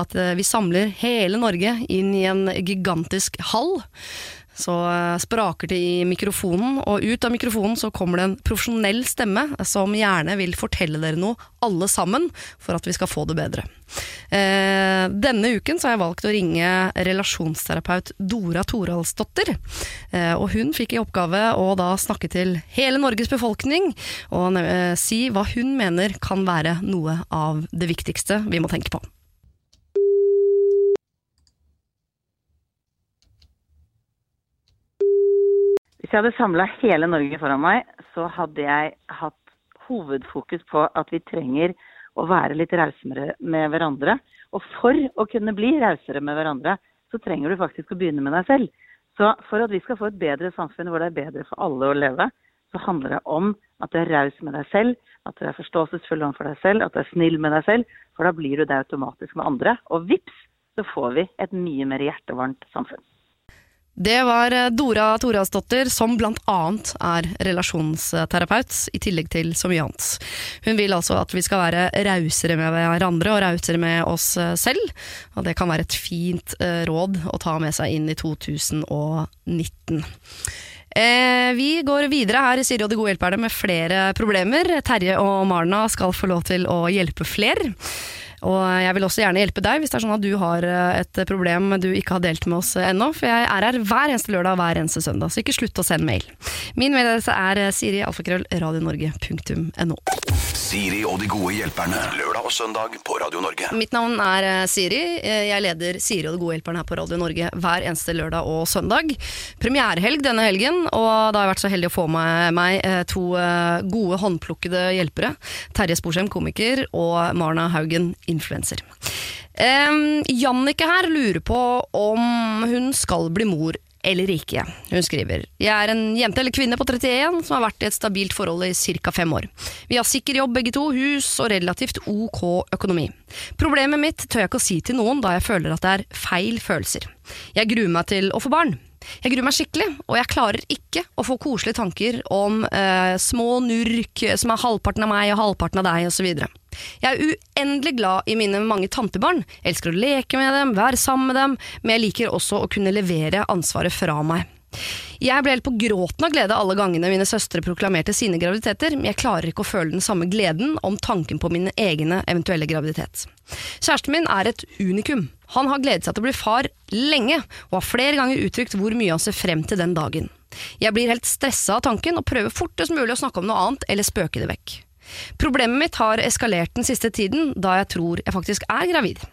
at vi samler hele Norge inn i en gigantisk hall. Så eh, spraker det i mikrofonen, og ut av mikrofonen så kommer det en profesjonell stemme som gjerne vil fortelle dere noe, alle sammen, for at vi skal få det bedre. Eh, denne uken så har jeg valgt å ringe relasjonsterapeut Dora Toralsdottir. Eh, og hun fikk i oppgave å da snakke til hele Norges befolkning og eh, si hva hun mener kan være noe av det viktigste vi må tenke på. Jeg hadde samla hele Norge foran meg, så hadde jeg hatt hovedfokus på at vi trenger å være litt rausere med hverandre. Og for å kunne bli rausere med hverandre, så trenger du faktisk å begynne med deg selv. Så for at vi skal få et bedre samfunn hvor det er bedre for alle å leve, så handler det om at du er raus med deg selv, at du er forståelsesfull overfor deg selv, at du er snill med deg selv, for da blir du det automatisk med andre. Og vips, så får vi et mye mer hjertevarmt samfunn. Det var eh, Dora Torasdottir, som blant annet er relasjonsterapeut, i tillegg til så mye annet. Hun vil altså at vi skal være rausere med hverandre og rausere med oss eh, selv, og det kan være et fint eh, råd å ta med seg inn i 2019. Eh, vi går videre her i Siri og de gode hjelperne med flere problemer. Terje og Marna skal få lov til å hjelpe flere. Og jeg vil også gjerne hjelpe deg hvis det er sånn at du har eh, et problem du ikke har delt med oss eh, ennå, for jeg er her hver eneste lørdag og hver eneste søndag, så ikke slutt å sende mail. Min mailadresse er eh, siri.alfakrøll.radionorge.no. Siri og de gode hjelperne. Lørdag og søndag på Radio Norge. Mitt navn er eh, Siri. Eh, Jeg leder Siri og de gode hjelperne her på Radio Norge hver eneste lørdag og søndag. Premierehelg denne helgen, og da har jeg vært så heldig å få med meg eh, to gode håndplukkede hjelpere. Terje Sporsem, komiker, og Marna Haugen, influenser. Um, Jannicke her lurer på om hun skal bli mor eller ikke. Hun skriver Jeg er en jente eller kvinne på 31 som har vært i et stabilt forhold i ca. fem år. Vi har sikker jobb begge to, hus og relativt ok økonomi. Problemet mitt tør jeg ikke å si til noen, da jeg føler at det er feil følelser. Jeg gruer meg til å få barn. Jeg gruer meg skikkelig, og jeg klarer ikke å få koselige tanker om eh, små nurk som er halvparten av meg og halvparten av deg, osv. Jeg er uendelig glad i mine mange tantebarn, Jeg elsker å leke med dem, være sammen med dem, men jeg liker også å kunne levere ansvaret fra meg. Jeg ble helt på gråten av glede alle gangene mine søstre proklamerte sine graviditeter, men jeg klarer ikke å føle den samme gleden om tanken på min egne eventuelle graviditet. Kjæresten min er et unikum. Han har gledet seg til å bli far lenge, og har flere ganger uttrykt hvor mye han ser frem til den dagen. Jeg blir helt stressa av tanken og prøver fortest mulig å snakke om noe annet eller spøke det vekk. Problemet mitt har eskalert den siste tiden, da jeg tror jeg faktisk er gravid.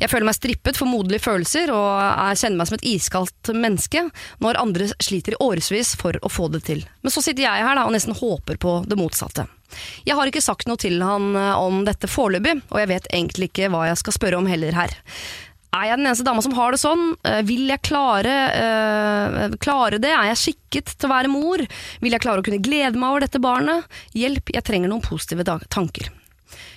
Jeg føler meg strippet for moderlige følelser, og jeg kjenner meg som et iskaldt menneske når andre sliter i årevis for å få det til. Men så sitter jeg her da, og nesten håper på det motsatte. Jeg har ikke sagt noe til han eh, om dette foreløpig, og jeg vet egentlig ikke hva jeg skal spørre om heller her. Er jeg den eneste dama som har det sånn? Eh, Vil jeg klare, eh, klare det? Er jeg skikket til å være mor? Vil jeg klare å kunne glede meg over dette barnet? Hjelp, jeg trenger noen positive tanker.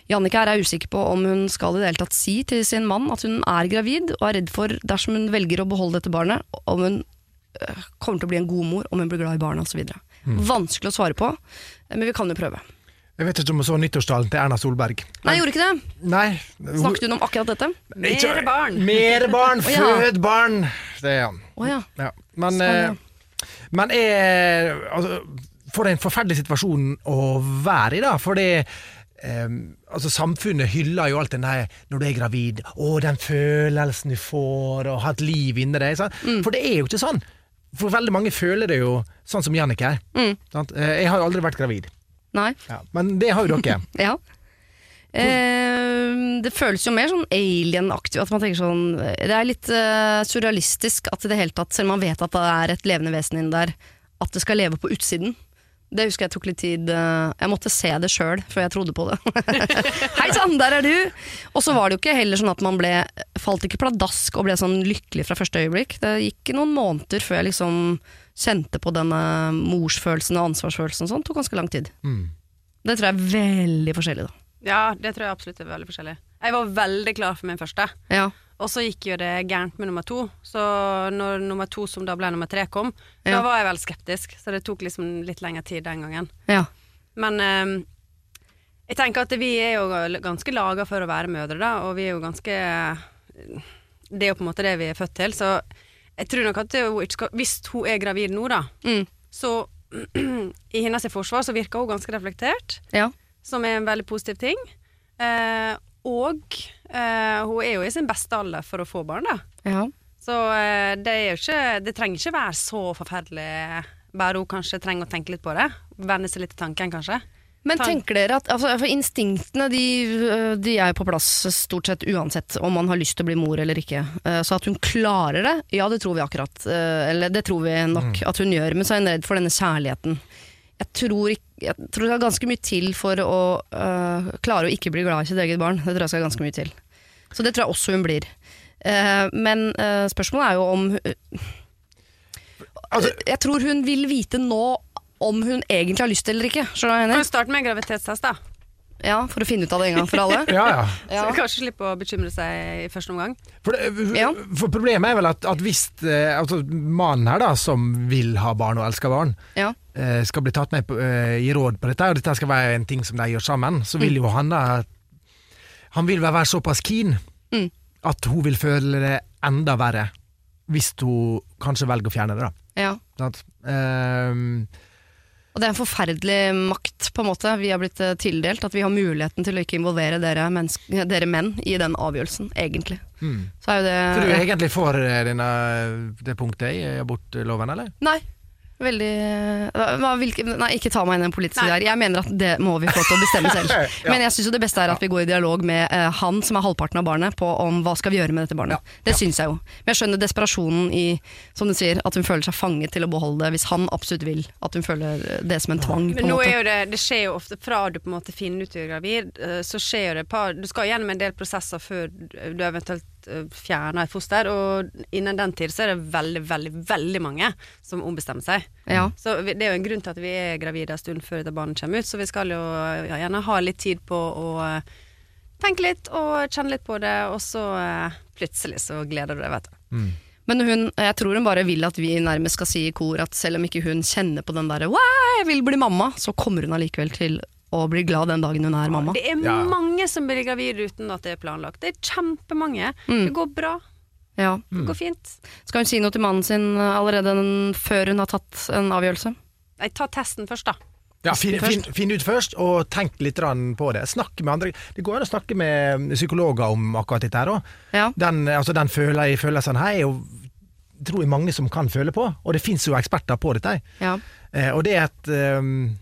Jannicke er usikker på om hun skal i det hele tatt si til sin mann at hun er gravid, og er redd for, dersom hun velger å beholde dette barnet, om hun øh, kommer til å bli en god mor, om hun blir glad i barnet osv. Vanskelig å svare på, men vi kan jo prøve. Jeg vet ikke om jeg så nyttårstalen til Erna Solberg. Nei, jeg gjorde ikke det. Nei. Snakket hun om akkurat dette? Mere barn. Mere barn, oh, ja. fød barn! Det er han. Oh, ja. Ja. Men, Sånn, eh, men er, altså, For en forferdelig situasjon å være i, da. Fordi Um, altså, samfunnet hyller jo alt den der når du er gravid. Å, den følelsen du får, og ha et liv inni deg. Mm. For det er jo ikke sånn. For veldig mange føler det jo sånn som Jannicke er. Mm. sant? Eh, Jeg har jo aldri vært gravid, Nei. ja. men det har jo dere. Ja. Eh, det føles jo mer sånn alien-aktig. At man tenker sånn Det er litt eh, surrealistisk at i det hele tatt, selv om man vet at det er et levende vesen inni der, at det skal leve på utsiden. Det husker jeg tok litt tid eh, Jeg måtte se det sjøl før jeg trodde på det. Hei sann, der er du! Og så var det jo ikke heller sånn at man ble falt ikke pladask og ble sånn lykkelig fra første øyeblikk. Det gikk noen måneder før jeg liksom kjente på denne morsfølelsen og ansvarsfølelsen og sånn. Tok ganske lang tid. Mm. Det tror jeg er veldig forskjellig, da. Ja, det tror jeg absolutt er veldig forskjellig. Jeg var veldig klar for min første, Ja. og så gikk jo det gærent med nummer to. Så når nummer to, som da ble nummer tre, kom, Ja. da var jeg veldig skeptisk. Så det tok liksom litt lengre tid den gangen. Ja. Men eh, jeg tenker at vi er jo ganske laga for å være mødre, da, og vi er jo ganske Det er jo på en måte det vi er født til, så jeg tror nok at hun ikke skal Hvis hun er gravid nå, da, Mm. så i hennes forsvar så virker hun ganske reflektert, ja. som er en veldig positiv ting. Eh, og eh, hun er jo i sin beste alder for å få barn, da. ja. Så eh, det, er jo ikke, det trenger ikke være så forferdelig, bare hun kanskje trenger å tenke litt på det. Venne seg litt til tanken, kanskje. Men tenker dere at altså, for Instinktene de, de er jo på plass stort sett uansett om man har lyst til å bli mor eller ikke. Eh, Så at hun klarer det, ja det tror vi akkurat. Eh, Eller det tror vi nok at hun gjør, men så er hun redd for denne kjærligheten. Jeg tror, jeg tror det skal ganske mye til for å uh, klare å ikke bli glad i sitt eget barn. Det tror jeg skal ganske mye til. Så det tror jeg også hun blir. Uh, men uh, spørsmålet er jo om hun- Altså, Jeg tror hun vil vite nå om hun egentlig har lyst eller ikke. Skjønner du hva jeg mener? vi starte med en graviditetstest, da? Ja, For å finne ut av det en gang for alle. ja, ja. Ja. Så kanskje slippe å bekymre seg i første omgang. For, det, Ja. for problemet er vel at, at hvis eh, altså, mannen her, da, som vil ha barn og elsker barn, Ja. eh, skal bli tatt med på, eh, i råd på dette, og dette skal være en ting som de gjør sammen, så Mm. vil jo han da Han vil være såpass keen Mm. at hun vil føle det enda verre hvis hun kanskje velger å fjerne det, da. ja. At, Ehm, Og det er en forferdelig makt på en måte vi har blitt eh, tildelt. At vi har muligheten til å ikke involvere dere, dere menn i den avgjørelsen, egentlig. mm. Så er jo det Så du egentlig for eh, denne, det punktet i abortloven, eller? Nei. Veldig hva- hvilke, Nei, ikke ta meg inn i den politiske der. Jeg mener at det må vi få til å bestemme selv. Ja. Men jeg syns det beste er at vi går i dialog med uh, han som er halvparten av barnet, på om hva skal vi gjøre med dette barnet. Det syns jeg jo. Men jeg skjønner desperasjonen i, som du sier, at hun føler seg fanget til å beholde det, hvis han absolutt vil. At hun føler det som en tvang, på Men en nå måte. er jo det, det skjer jo ofte fra du på en måte finner ut du er gravid, eh, så skjer jo det et par Du skal gjennom en del prosesser før du eventuelt fjerna et foster, og innen den tid så er det veldig, veldig, veldig mange som ombestemmer seg. Ja. Så vi- det er jo en grunn til at vi er gravide en stund før dette barnet kommer ut, så vi skal jo ja, gjerne ha litt tid på å eh, tenke litt og kjenne litt på det, og så eh, plutselig så gleder du deg, vet du. Men hun, jeg tror hun bare vil at vi nærmest skal si i kor at selv om ikke hun kjenner på den derre jeg vil bli mamma', så kommer hun allikevel til å blir glad den dagen hun er mamma. Det er Ja. mange som blir gravid uten at det er planlagt. Det er kjempemange. Det går bra. Ja. Det går fint. Skal hun si noe til mannen sin allerede før hun har tatt en avgjørelse? Nei, ta testen først, da. Ja, finn, finn, finn ut først, og tenk litt på det. Snakk med andre. Det går an å snakke med psykologer om akkurat dette her òg. Ja. Den, altså, den føler, følelsen her er jo tror jeg mange som kan føle på, og det fins jo eksperter på dette. Ja. Eh, og det er et ehm,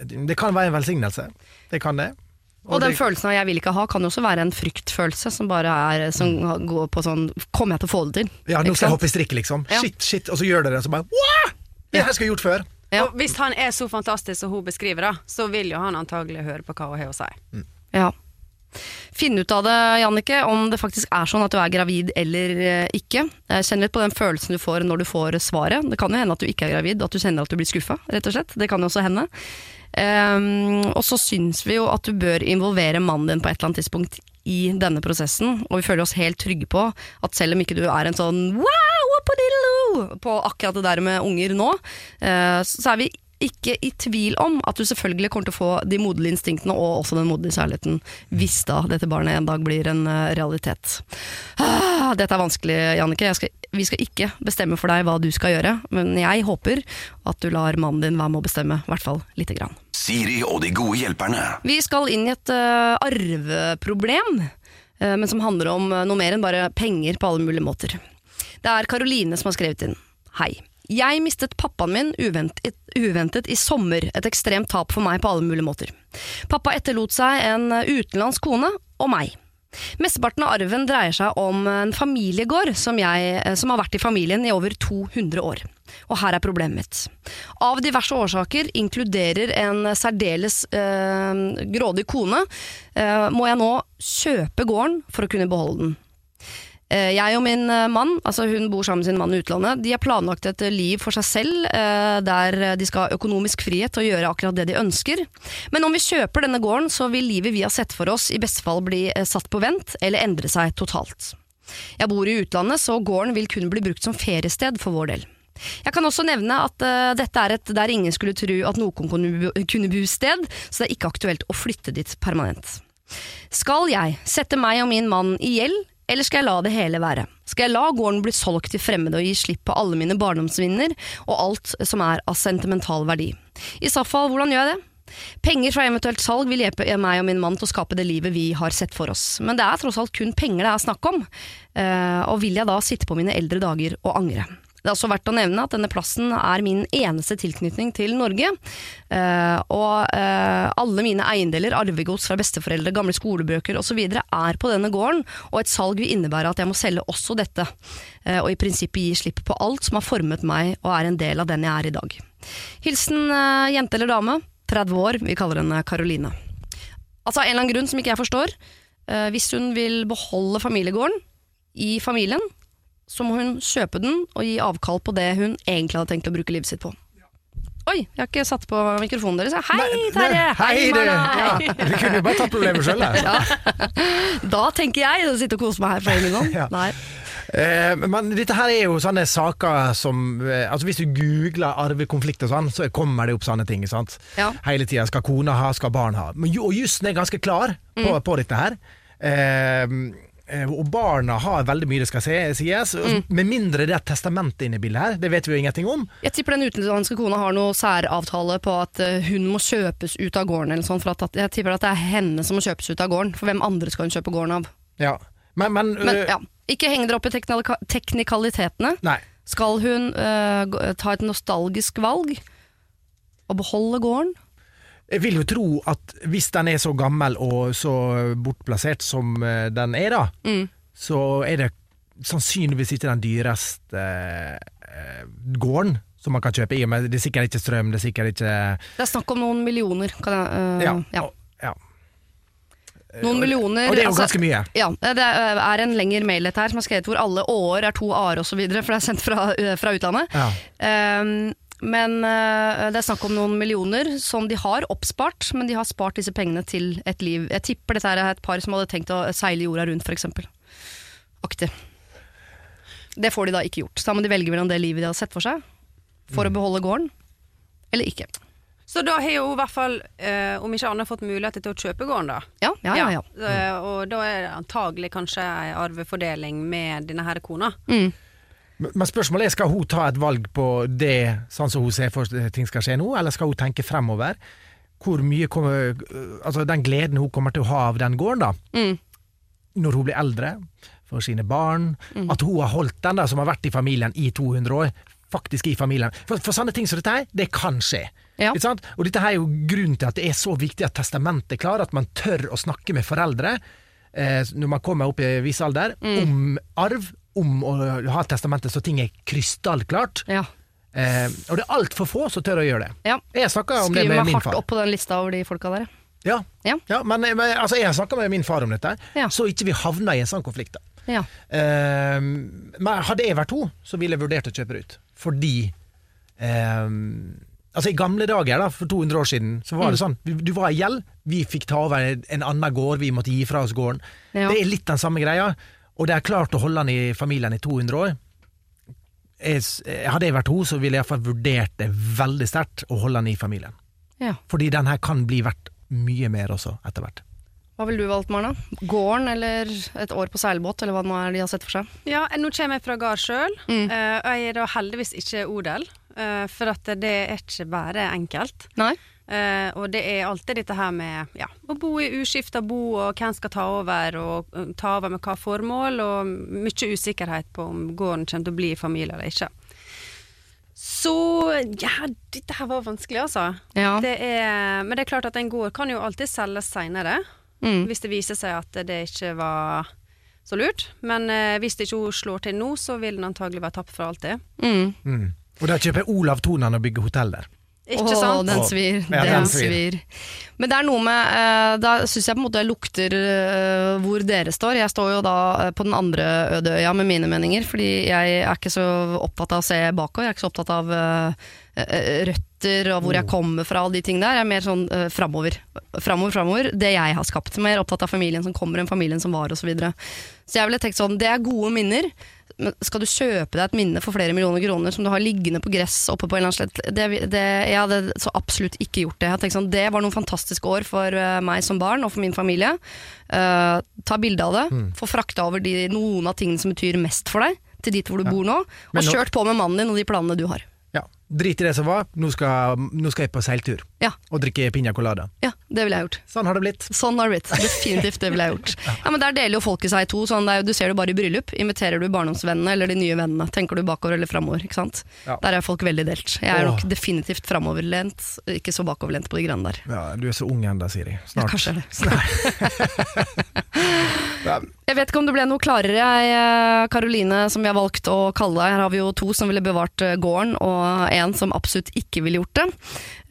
Det kan være en velsignelse. Det kan det. Og den det, følelsen av 'jeg vil ikke ha' kan jo også være en fryktfølelse som bare er Som går på sånn 'kommer jeg til å få det til'? Ja, nå skal jeg hoppe i strikk, liksom. Ja. Shit, shit, og så gjør dere det, og så bare Wow! Det her skal jeg gjort før. Ja. Og hvis han er så fantastisk som hun beskriver, da, så vil jo han antagelig høre på hva hun har å si. Ja. Finn ut av det, Jannicke, om det faktisk er sånn at du er gravid eller eh, ikke. Kjenn litt på den følelsen du får når du får svaret. Det kan jo hende at du ikke er gravid, at du kjenner at du blir skuffa, rett og slett. Det kan jo også hende. Ehm, og så syns vi jo at du bør involvere mannen din på et eller annet tidspunkt i denne prosessen, og vi føler oss helt trygge på at selv om ikke du er en sånn wow, på akkurat det der med unger nå, uh, så er vi ikke i tvil om at du selvfølgelig kommer til å få de moderlige instinktene og også den moderlige kjærligheten hvis da dette barnet en dag blir en eh, realitet. Ah, dette er vanskelig, Jannicke. Vi skal ikke bestemme for deg hva du skal gjøre, men jeg håper at du lar mannen din være med å bestemme, i hvert fall lite grann. Siri og de gode hjelperne. Vi skal inn i et uh, arveproblem, uh, men som handler om uh, noe mer enn bare penger på alle mulige måter. Det er Karoline som har skrevet inn. Hei. Jeg mistet pappaen min uventet, uventet i sommer, et ekstremt tap for meg på alle mulige måter. Pappa etterlot seg en utenlandsk kone og meg. Mesteparten av arven dreier seg om en familiegård som, jeg, eh, som har vært i familien i over 200 år. Og her er problemet mitt. Av diverse årsaker, inkluderer en særdeles øh, grådig kone, øh, må jeg nå kjøpe gården for å kunne beholde den. Eh, Jeg og min eh, mann, altså hun bor sammen med sin mann i utlandet, de har planlagt et eh, liv for seg selv, der de skal ha økonomisk frihet til å gjøre akkurat det de ønsker. Men om vi kjøper denne gården, så vil livet vi har sett for oss i beste fall bli satt på vent, eller endre seg totalt. Jeg bor i utlandet, så gården vil kun bli brukt som feriested for vår del. Jeg kan også nevne at uh, dette er et der ingen skulle tro at noen kunne bo sted, så det er ikke aktuelt å flytte dit permanent. Skal jeg sette meg og min mann i gjeld, eller skal jeg la det hele være? Skal jeg la gården bli solgt til fremmede og gi slipp på alle mine barndomsminner og alt som er av sentimental verdi? I så fall, hvordan gjør jeg det? Penger fra eventuelt salg vil hjelpe meg og min mann til å skape det livet vi har sett for oss, men det er tross alt kun penger det er snakk om, Eh, og vil jeg da sitte på mine eldre dager og angre? Det er også verdt å nevne at denne plassen er min eneste tilknytning til Norge. eh, og eh, alle mine eiendeler, arvegods fra besteforeldre, gamle skolebøker osv. er på denne gården, og et salg vil innebære at jeg må selge også dette. eh, og i prinsippet gi slipp på alt som har formet meg og er en del av den jeg er i dag. Hilsen jente eller dame, 30 år, vi kaller henne Karoline. Altså av en eller annen grunn som ikke jeg forstår. hvis hun vil beholde familiegården i familien, så må hun kjøpe den og gi avkall på det hun egentlig hadde tenkt å bruke livet sitt på. Oi, jeg har ikke satt på mikrofonen deres. Hei, Terje! Hei, du! Ja, vi kunne jo bare tatt problemet sjøl, her. Da tenker jeg å sitte og kose meg her egen hånd. Ja. Nei. Eh, men dette her er jo sånne saker som eh, Altså Hvis du googler arvekonflikt og sånn, så kommer det opp sånne ting. Sant? Ja. Hele tida. Skal kona ha, skal barn ha. Men, og jussen er ganske klar på, Mm. på dette her. Eh, og barna har veldig mye det skal sies, Mm. med mindre det er et testament inne i bildet her. Det vet vi jo ingenting om. Jeg tipper den utenlandske kona har noe særavtale på at eh, hun må kjøpes ut av gården. Eller sånn, for at, jeg tipper at det er henne som må kjøpes ut av gården. For hvem andre skal hun kjøpe gården av? Ja. Men, men, Men øh, ja, Ikke heng dere opp i teknikalitetene. Nei. Skal hun uh, ta et nostalgisk valg og beholde gården? Jeg vil jo tro at hvis den er så gammel og så bortplassert som eh, den er, da, Mm. så er det sannsynligvis ikke den dyreste eh, gården som man kan kjøpe i. Men det er sikkert ikke strøm, det er sikkert ikke Det er snakk om noen millioner. Kan jeg, uh, Ja. ja. ja. Noen millioner. Og det er jo altså- ganske mye. Ja, det er en lengre mail dette her, som er skrevet hvor alle år er to a-er osv., for det er sendt fra, fra utlandet. Ja. Ehm, men eh, det er snakk om noen millioner som de har oppspart, men de har spart disse pengene til et liv. Jeg tipper dette er et par som hadde tenkt å seile jorda rundt, f.eks. Aktig. Det får de da ikke gjort. Så da må de velge mellom det livet de har sett for seg, for å beholde gården, eller ikke. Så da har jo i hvert fall, eh, om ikke annet, fått mulighet til å kjøpe gården, da. Ja, ja, ja. ja. Eh, Og da er det antagelig kanskje ei arvefordeling med denne her kona. Men men spørsmålet er, skal hun ta et valg på det, sånn som hun ser for seg ting skal skje nå, eller skal hun tenke fremover? Hvor mye kommer, altså den gleden hun kommer til å ha av den gården da, Mm. når hun blir eldre, for sine barn, at hun har holdt den da, som har vært i familien i 200 år, faktisk i familien. For, for sånne ting som dette her, det kan skje. Ja. Og dette her er jo grunnen til at det er så viktig at testamentet er klar, at man tør å snakke med foreldre eh, når man kommer opp i viss alder, Mm. om arv, om å ha testamentet så ting er krystallklart. ja. Eh, og det er altfor få som tør å gjøre det. ja. Jeg snakka om det med min far. Skriv meg hardt opp på den lista over de folka der. Ja, Ja. ja men, men altså, jeg har snakka med min far om dette, så ikke vi havna i en sånn konflikt. Eh, men hadde jeg vært hun, så ville jeg vurdert å kjøpe det ut. Fordi eh, Altså I gamle dager, da, for 200 år siden, så var det sånn du, var i gjeld, vi fikk ta over en annen gård, vi måtte gi fra oss gården. Det er litt den samme greia, og det er klart å holde den i familien i 200 år. Jeg, hadde jeg vært hun, så ville jeg iallfall vurdert det veldig sterkt å holde den i familien. ja. Fordi den her kan bli verdt mye mer også, etter hvert. Hva ville du valgt, Marna? Gården eller et år på seilbåt, eller hva det nå er de har sett for seg? Ja, nå kommer jeg fra gard sjøl, Mm. og jeg er da heldigvis ikke odel. eh, for at det er ikke bare enkelt. Nei? Eh, og det er alltid dette her med ja, å bo i uskifta bo, og hvem skal ta over, og eh, ta over med hva formål, og mye usikkerhet på om gården kommer til å bli i familie eller ikke. Så ja, dette her var vanskelig, altså. Ja. Det er, men det er klart at en gård kan jo alltid selges seinere, Mm. hvis det viser seg at det ikke var så lurt. Men uh, hvis det ikke hun slår til nå, så vil den antagelig være tapt for alltid. Mm. Mm. Og da kjøper Olav Tonan og bygger hotell der. Ikke Åh, sant? den svir. Ja, den den svir. svir. Men det er noe med eh, Da syns jeg på en måte jeg lukter eh, hvor dere står. Jeg står jo da eh, på den andre øde øya med mine meninger, fordi jeg er ikke så opptatt av å se bakover. Jeg er ikke så opptatt av røtter og hvor jeg kommer fra og de tingene der. Jeg er mer sånn uh, framover. Framover, framover. Det jeg har skapt. Mer opptatt av familien som kommer enn familien som var, osv. Så, videre. så jeg ville tenkt sånn, det er gode minner. Men skal du kjøpe deg et minne for flere millioner kroner som du har liggende på gress oppe på en eller annen slett, det, det, jeg hadde så absolutt ikke gjort det. Sånn, det var noen fantastiske år for eh, meg som barn og for min familie. Uh, ta bilde av det, få frakta over de, noen av tingene som betyr mest for deg, til dit hvor du bor nå, og nå- kjørt på med mannen din og de planene du har. Ja. Drit i det som var, nå skal, nå skal jeg på seiltur Ja, og drikke piña colada. ja, det ville jeg gjort. Sånn har det blitt. Sånn har det blitt. Definitivt det ville jeg gjort. Ja, men Der deler jo folket seg i to. Sånn, jo, du ser det bare i bryllup. Inviterer du barndomsvennene eller de nye vennene? Tenker du bakover eller framover? Ikke sant? Ja. Der er folk veldig delt. Jeg er nok Åh. definitivt framoverlent, ikke så bakoverlent på de greiene der. Ja, du er så ung ennå, Siri. Ja, Snart. kanskje er det. Ja. Jeg vet ikke om det ble noe klarere, jeg, Karoline, som vi har valgt å kalle deg. Her har vi jo to som ville bevart eh, gården, og en som absolutt ikke ville gjort det.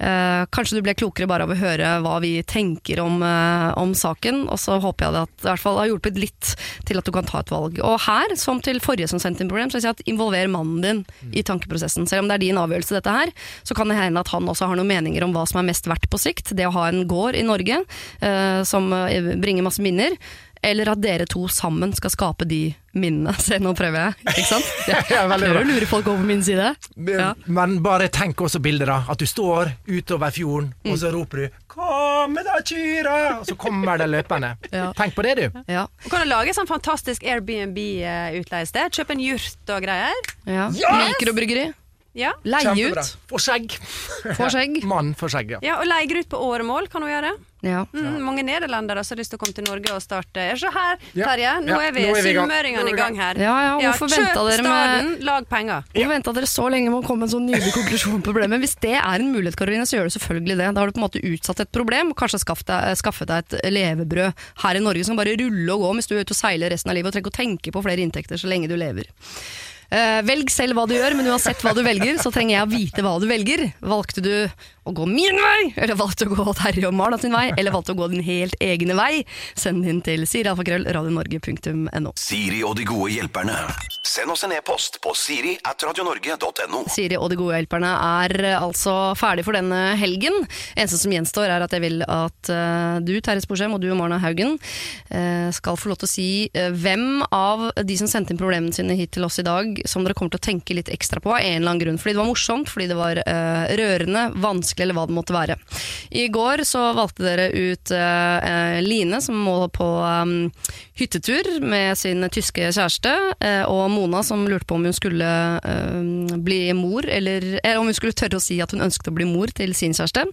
Eh, kanskje du ble klokere bare av å høre hva vi tenker om, eh, om saken, og så håper jeg det at i hvert fall har hjulpet litt til at du kan ta et valg. Og her, som til forrige som sendte inn problem, så vil jeg si at involver mannen din i tankeprosessen. Selv om det er din avgjørelse dette her, så kan det hende at han også har noen meninger om hva som er mest verdt på sikt. Det å ha en gård i Norge eh, som eh, bringer masse minner. Eller at dere to sammen skal skape de minnene. Se, nå prøver jeg, ikke sant? Jeg Ja, prøver å lure folk over på min side. Ja. Men bare tenk også bildet, da. At du står utover fjorden, og Mm. så roper du 'Kom da, kyrne!' Og så kommer det løpende. Ja. Tenk på det, du. Ja. Du kan jo lage sånn fantastisk Airbnb-utleiested. Kjøpe en jurt og greier. ja. Yes! Mikrobryggeri. Ja. Leie Kjempebra. ut. Få skjegg. Få skjegg. Mann for skjegg, ja. ja, og leier ut på åremål kan hun gjøre. Ja. Mm, Mange nederlendere som har lyst til å komme til Norge og starte. Se her, Terje, nå er vi vi sunnmøringene i gang her. Ja, ja, hvorfor ja, kjøp dere med- staden, lag penger. Hvorfor venta dere så lenge med å komme med en sånn nydelig konklusjon på problemet? Hvis det er en mulighet, Karoline, så gjør du selvfølgelig det. Da har du på en måte utsatt et problem, og kanskje skaffet deg, skaffet deg et levebrød her i Norge som bare ruller og går mens du er ute og seiler resten av livet og trenger ikke å tenke på flere inntekter så lenge du lever. Eh, velg selv hva du gjør, men uansett hva du velger, så trenger jeg å vite hva du velger. Valgte du å gå min vei, eller valgte du å gå Terje og Marna sin vei, eller valgte du å gå din helt egne vei? Send den til sirialfakrøll.radionorge.no. Siri og de gode hjelperne. Send oss en e-post på siri at radionorge.no. Siri og de gode hjelperne er eh, altså ferdig for denne helgen. Eneste som gjenstår er at jeg vil at eh, du, Terje Sporsem, og du, Marna Haugen, skal få lov til å si hvem av de som sendte inn problemene sine hit til oss i dag, som dere kommer til å tenke litt ekstra på av en eller annen grunn. Fordi det var morsomt, fordi det var uh, rørende, vanskelig eller hva det måtte være. I går så valgte dere ut eh, Line, som må på um, hyttetur med sin tyske kjæreste, uh, og Mona, som lurte på om hun skulle bli mor, eller, eller om hun skulle tørre å si at hun ønsket å bli mor til sin kjæreste.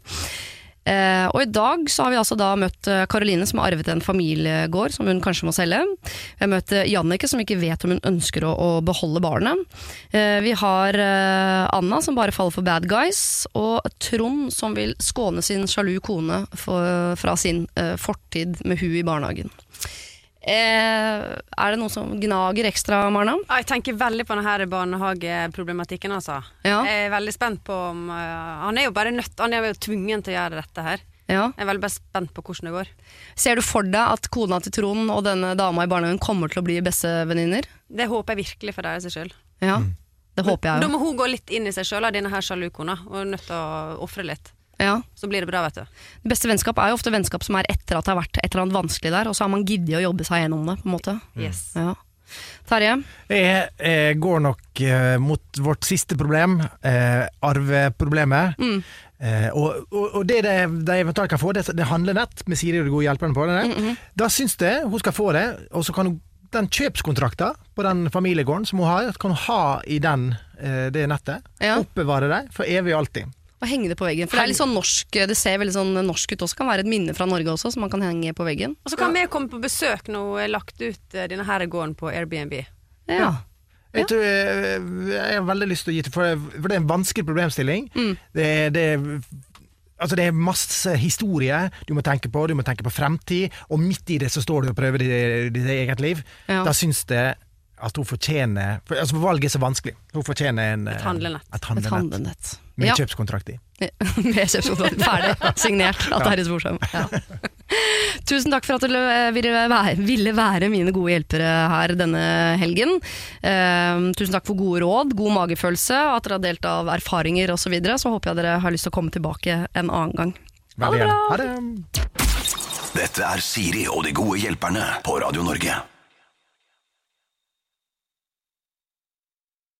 Eh, og i dag så har vi altså da møtt eh, Karoline som har arvet en familiegård som hun kanskje må selge. Vi har møtt eh, Jannicke som ikke vet om hun ønsker å, å beholde barnet. Eh, vi har eh, Anna som bare faller for bad guys, og Trond som vil skåne sin sjalu kone for, fra sin eh, fortid med hun i barnehagen. Eh, er det noe som gnager ekstra, Marna? Jeg tenker veldig på denne barnehageproblematikken, altså. Ja. Jeg er veldig spent på om uh, Han er jo bare nødt Han er jo tvungen til å gjøre dette her. Ja. Jeg er veldig spent på hvordan det går. Ser du for deg at kona til Trond og denne dama i barnehagen kommer til å bli bestevenninner? Det håper jeg virkelig for deres skyld. Ja, det håper jeg Da må hun gå litt inn i seg sjøl, denne her sjalukona, og er nødt til å ofre litt. Ja. Så blir det bra, vet du. Det beste vennskap er jo ofte vennskap som er etter at det har vært et eller annet vanskelig der, og så har man giddet å jobbe seg gjennom det, på en måte. Yes. Ja. Terje? Jeg, jeg går nok eh, mot vårt siste problem, eh, arveproblemet. Eh, og, og, og det de, de eventuelt kan få, det, det handler nett med Siri og de gode hjelperne på det. Da syns jeg hun skal få det, og så kan hun den kjøpskontrakten på den familiegården som hun har, kan hun ha i den, eh, det nettet. Ja. Oppbevare det for evig og alltid. Og henge det på veggen. For det er litt sånn norsk, det ser veldig sånn norsk ut også. Kan være et minne fra Norge også, som man kan henge på veggen. Og så kan vi komme på besøk når hun har lagt ut eh, denne her gården på Airbnb. Ja. Jeg, tror, jeg, jeg har veldig lyst til å gi til, for, for det er en vanskelig problemstilling. Mm. Det, det, altså det er masse historie du må tenke på, du må tenke på fremtid, og midt i det så står du og prøver ditt ditt eget liv. Ja. Da syns det at hun fortjener for, altså Valget er så vanskelig. Hun fortjener en, Et handlenett. Et Et handlenett handlenett. Med Ja. kjøpskontrakt i. Med kjøpskontrakt. Ferdig. Signert at det er Terje Sporsem. Ja. Tusen takk for at du eh, ville være, ville være mine gode hjelpere her denne helgen. Eh, tusen takk for gode råd, god magefølelse, at dere har delt av erfaringer osv. Så, videre. så håper jeg dere har lyst til å komme tilbake en annen gang. Ha det bra! Ha det. Dette er Siri og de gode hjelperne på Radio Norge.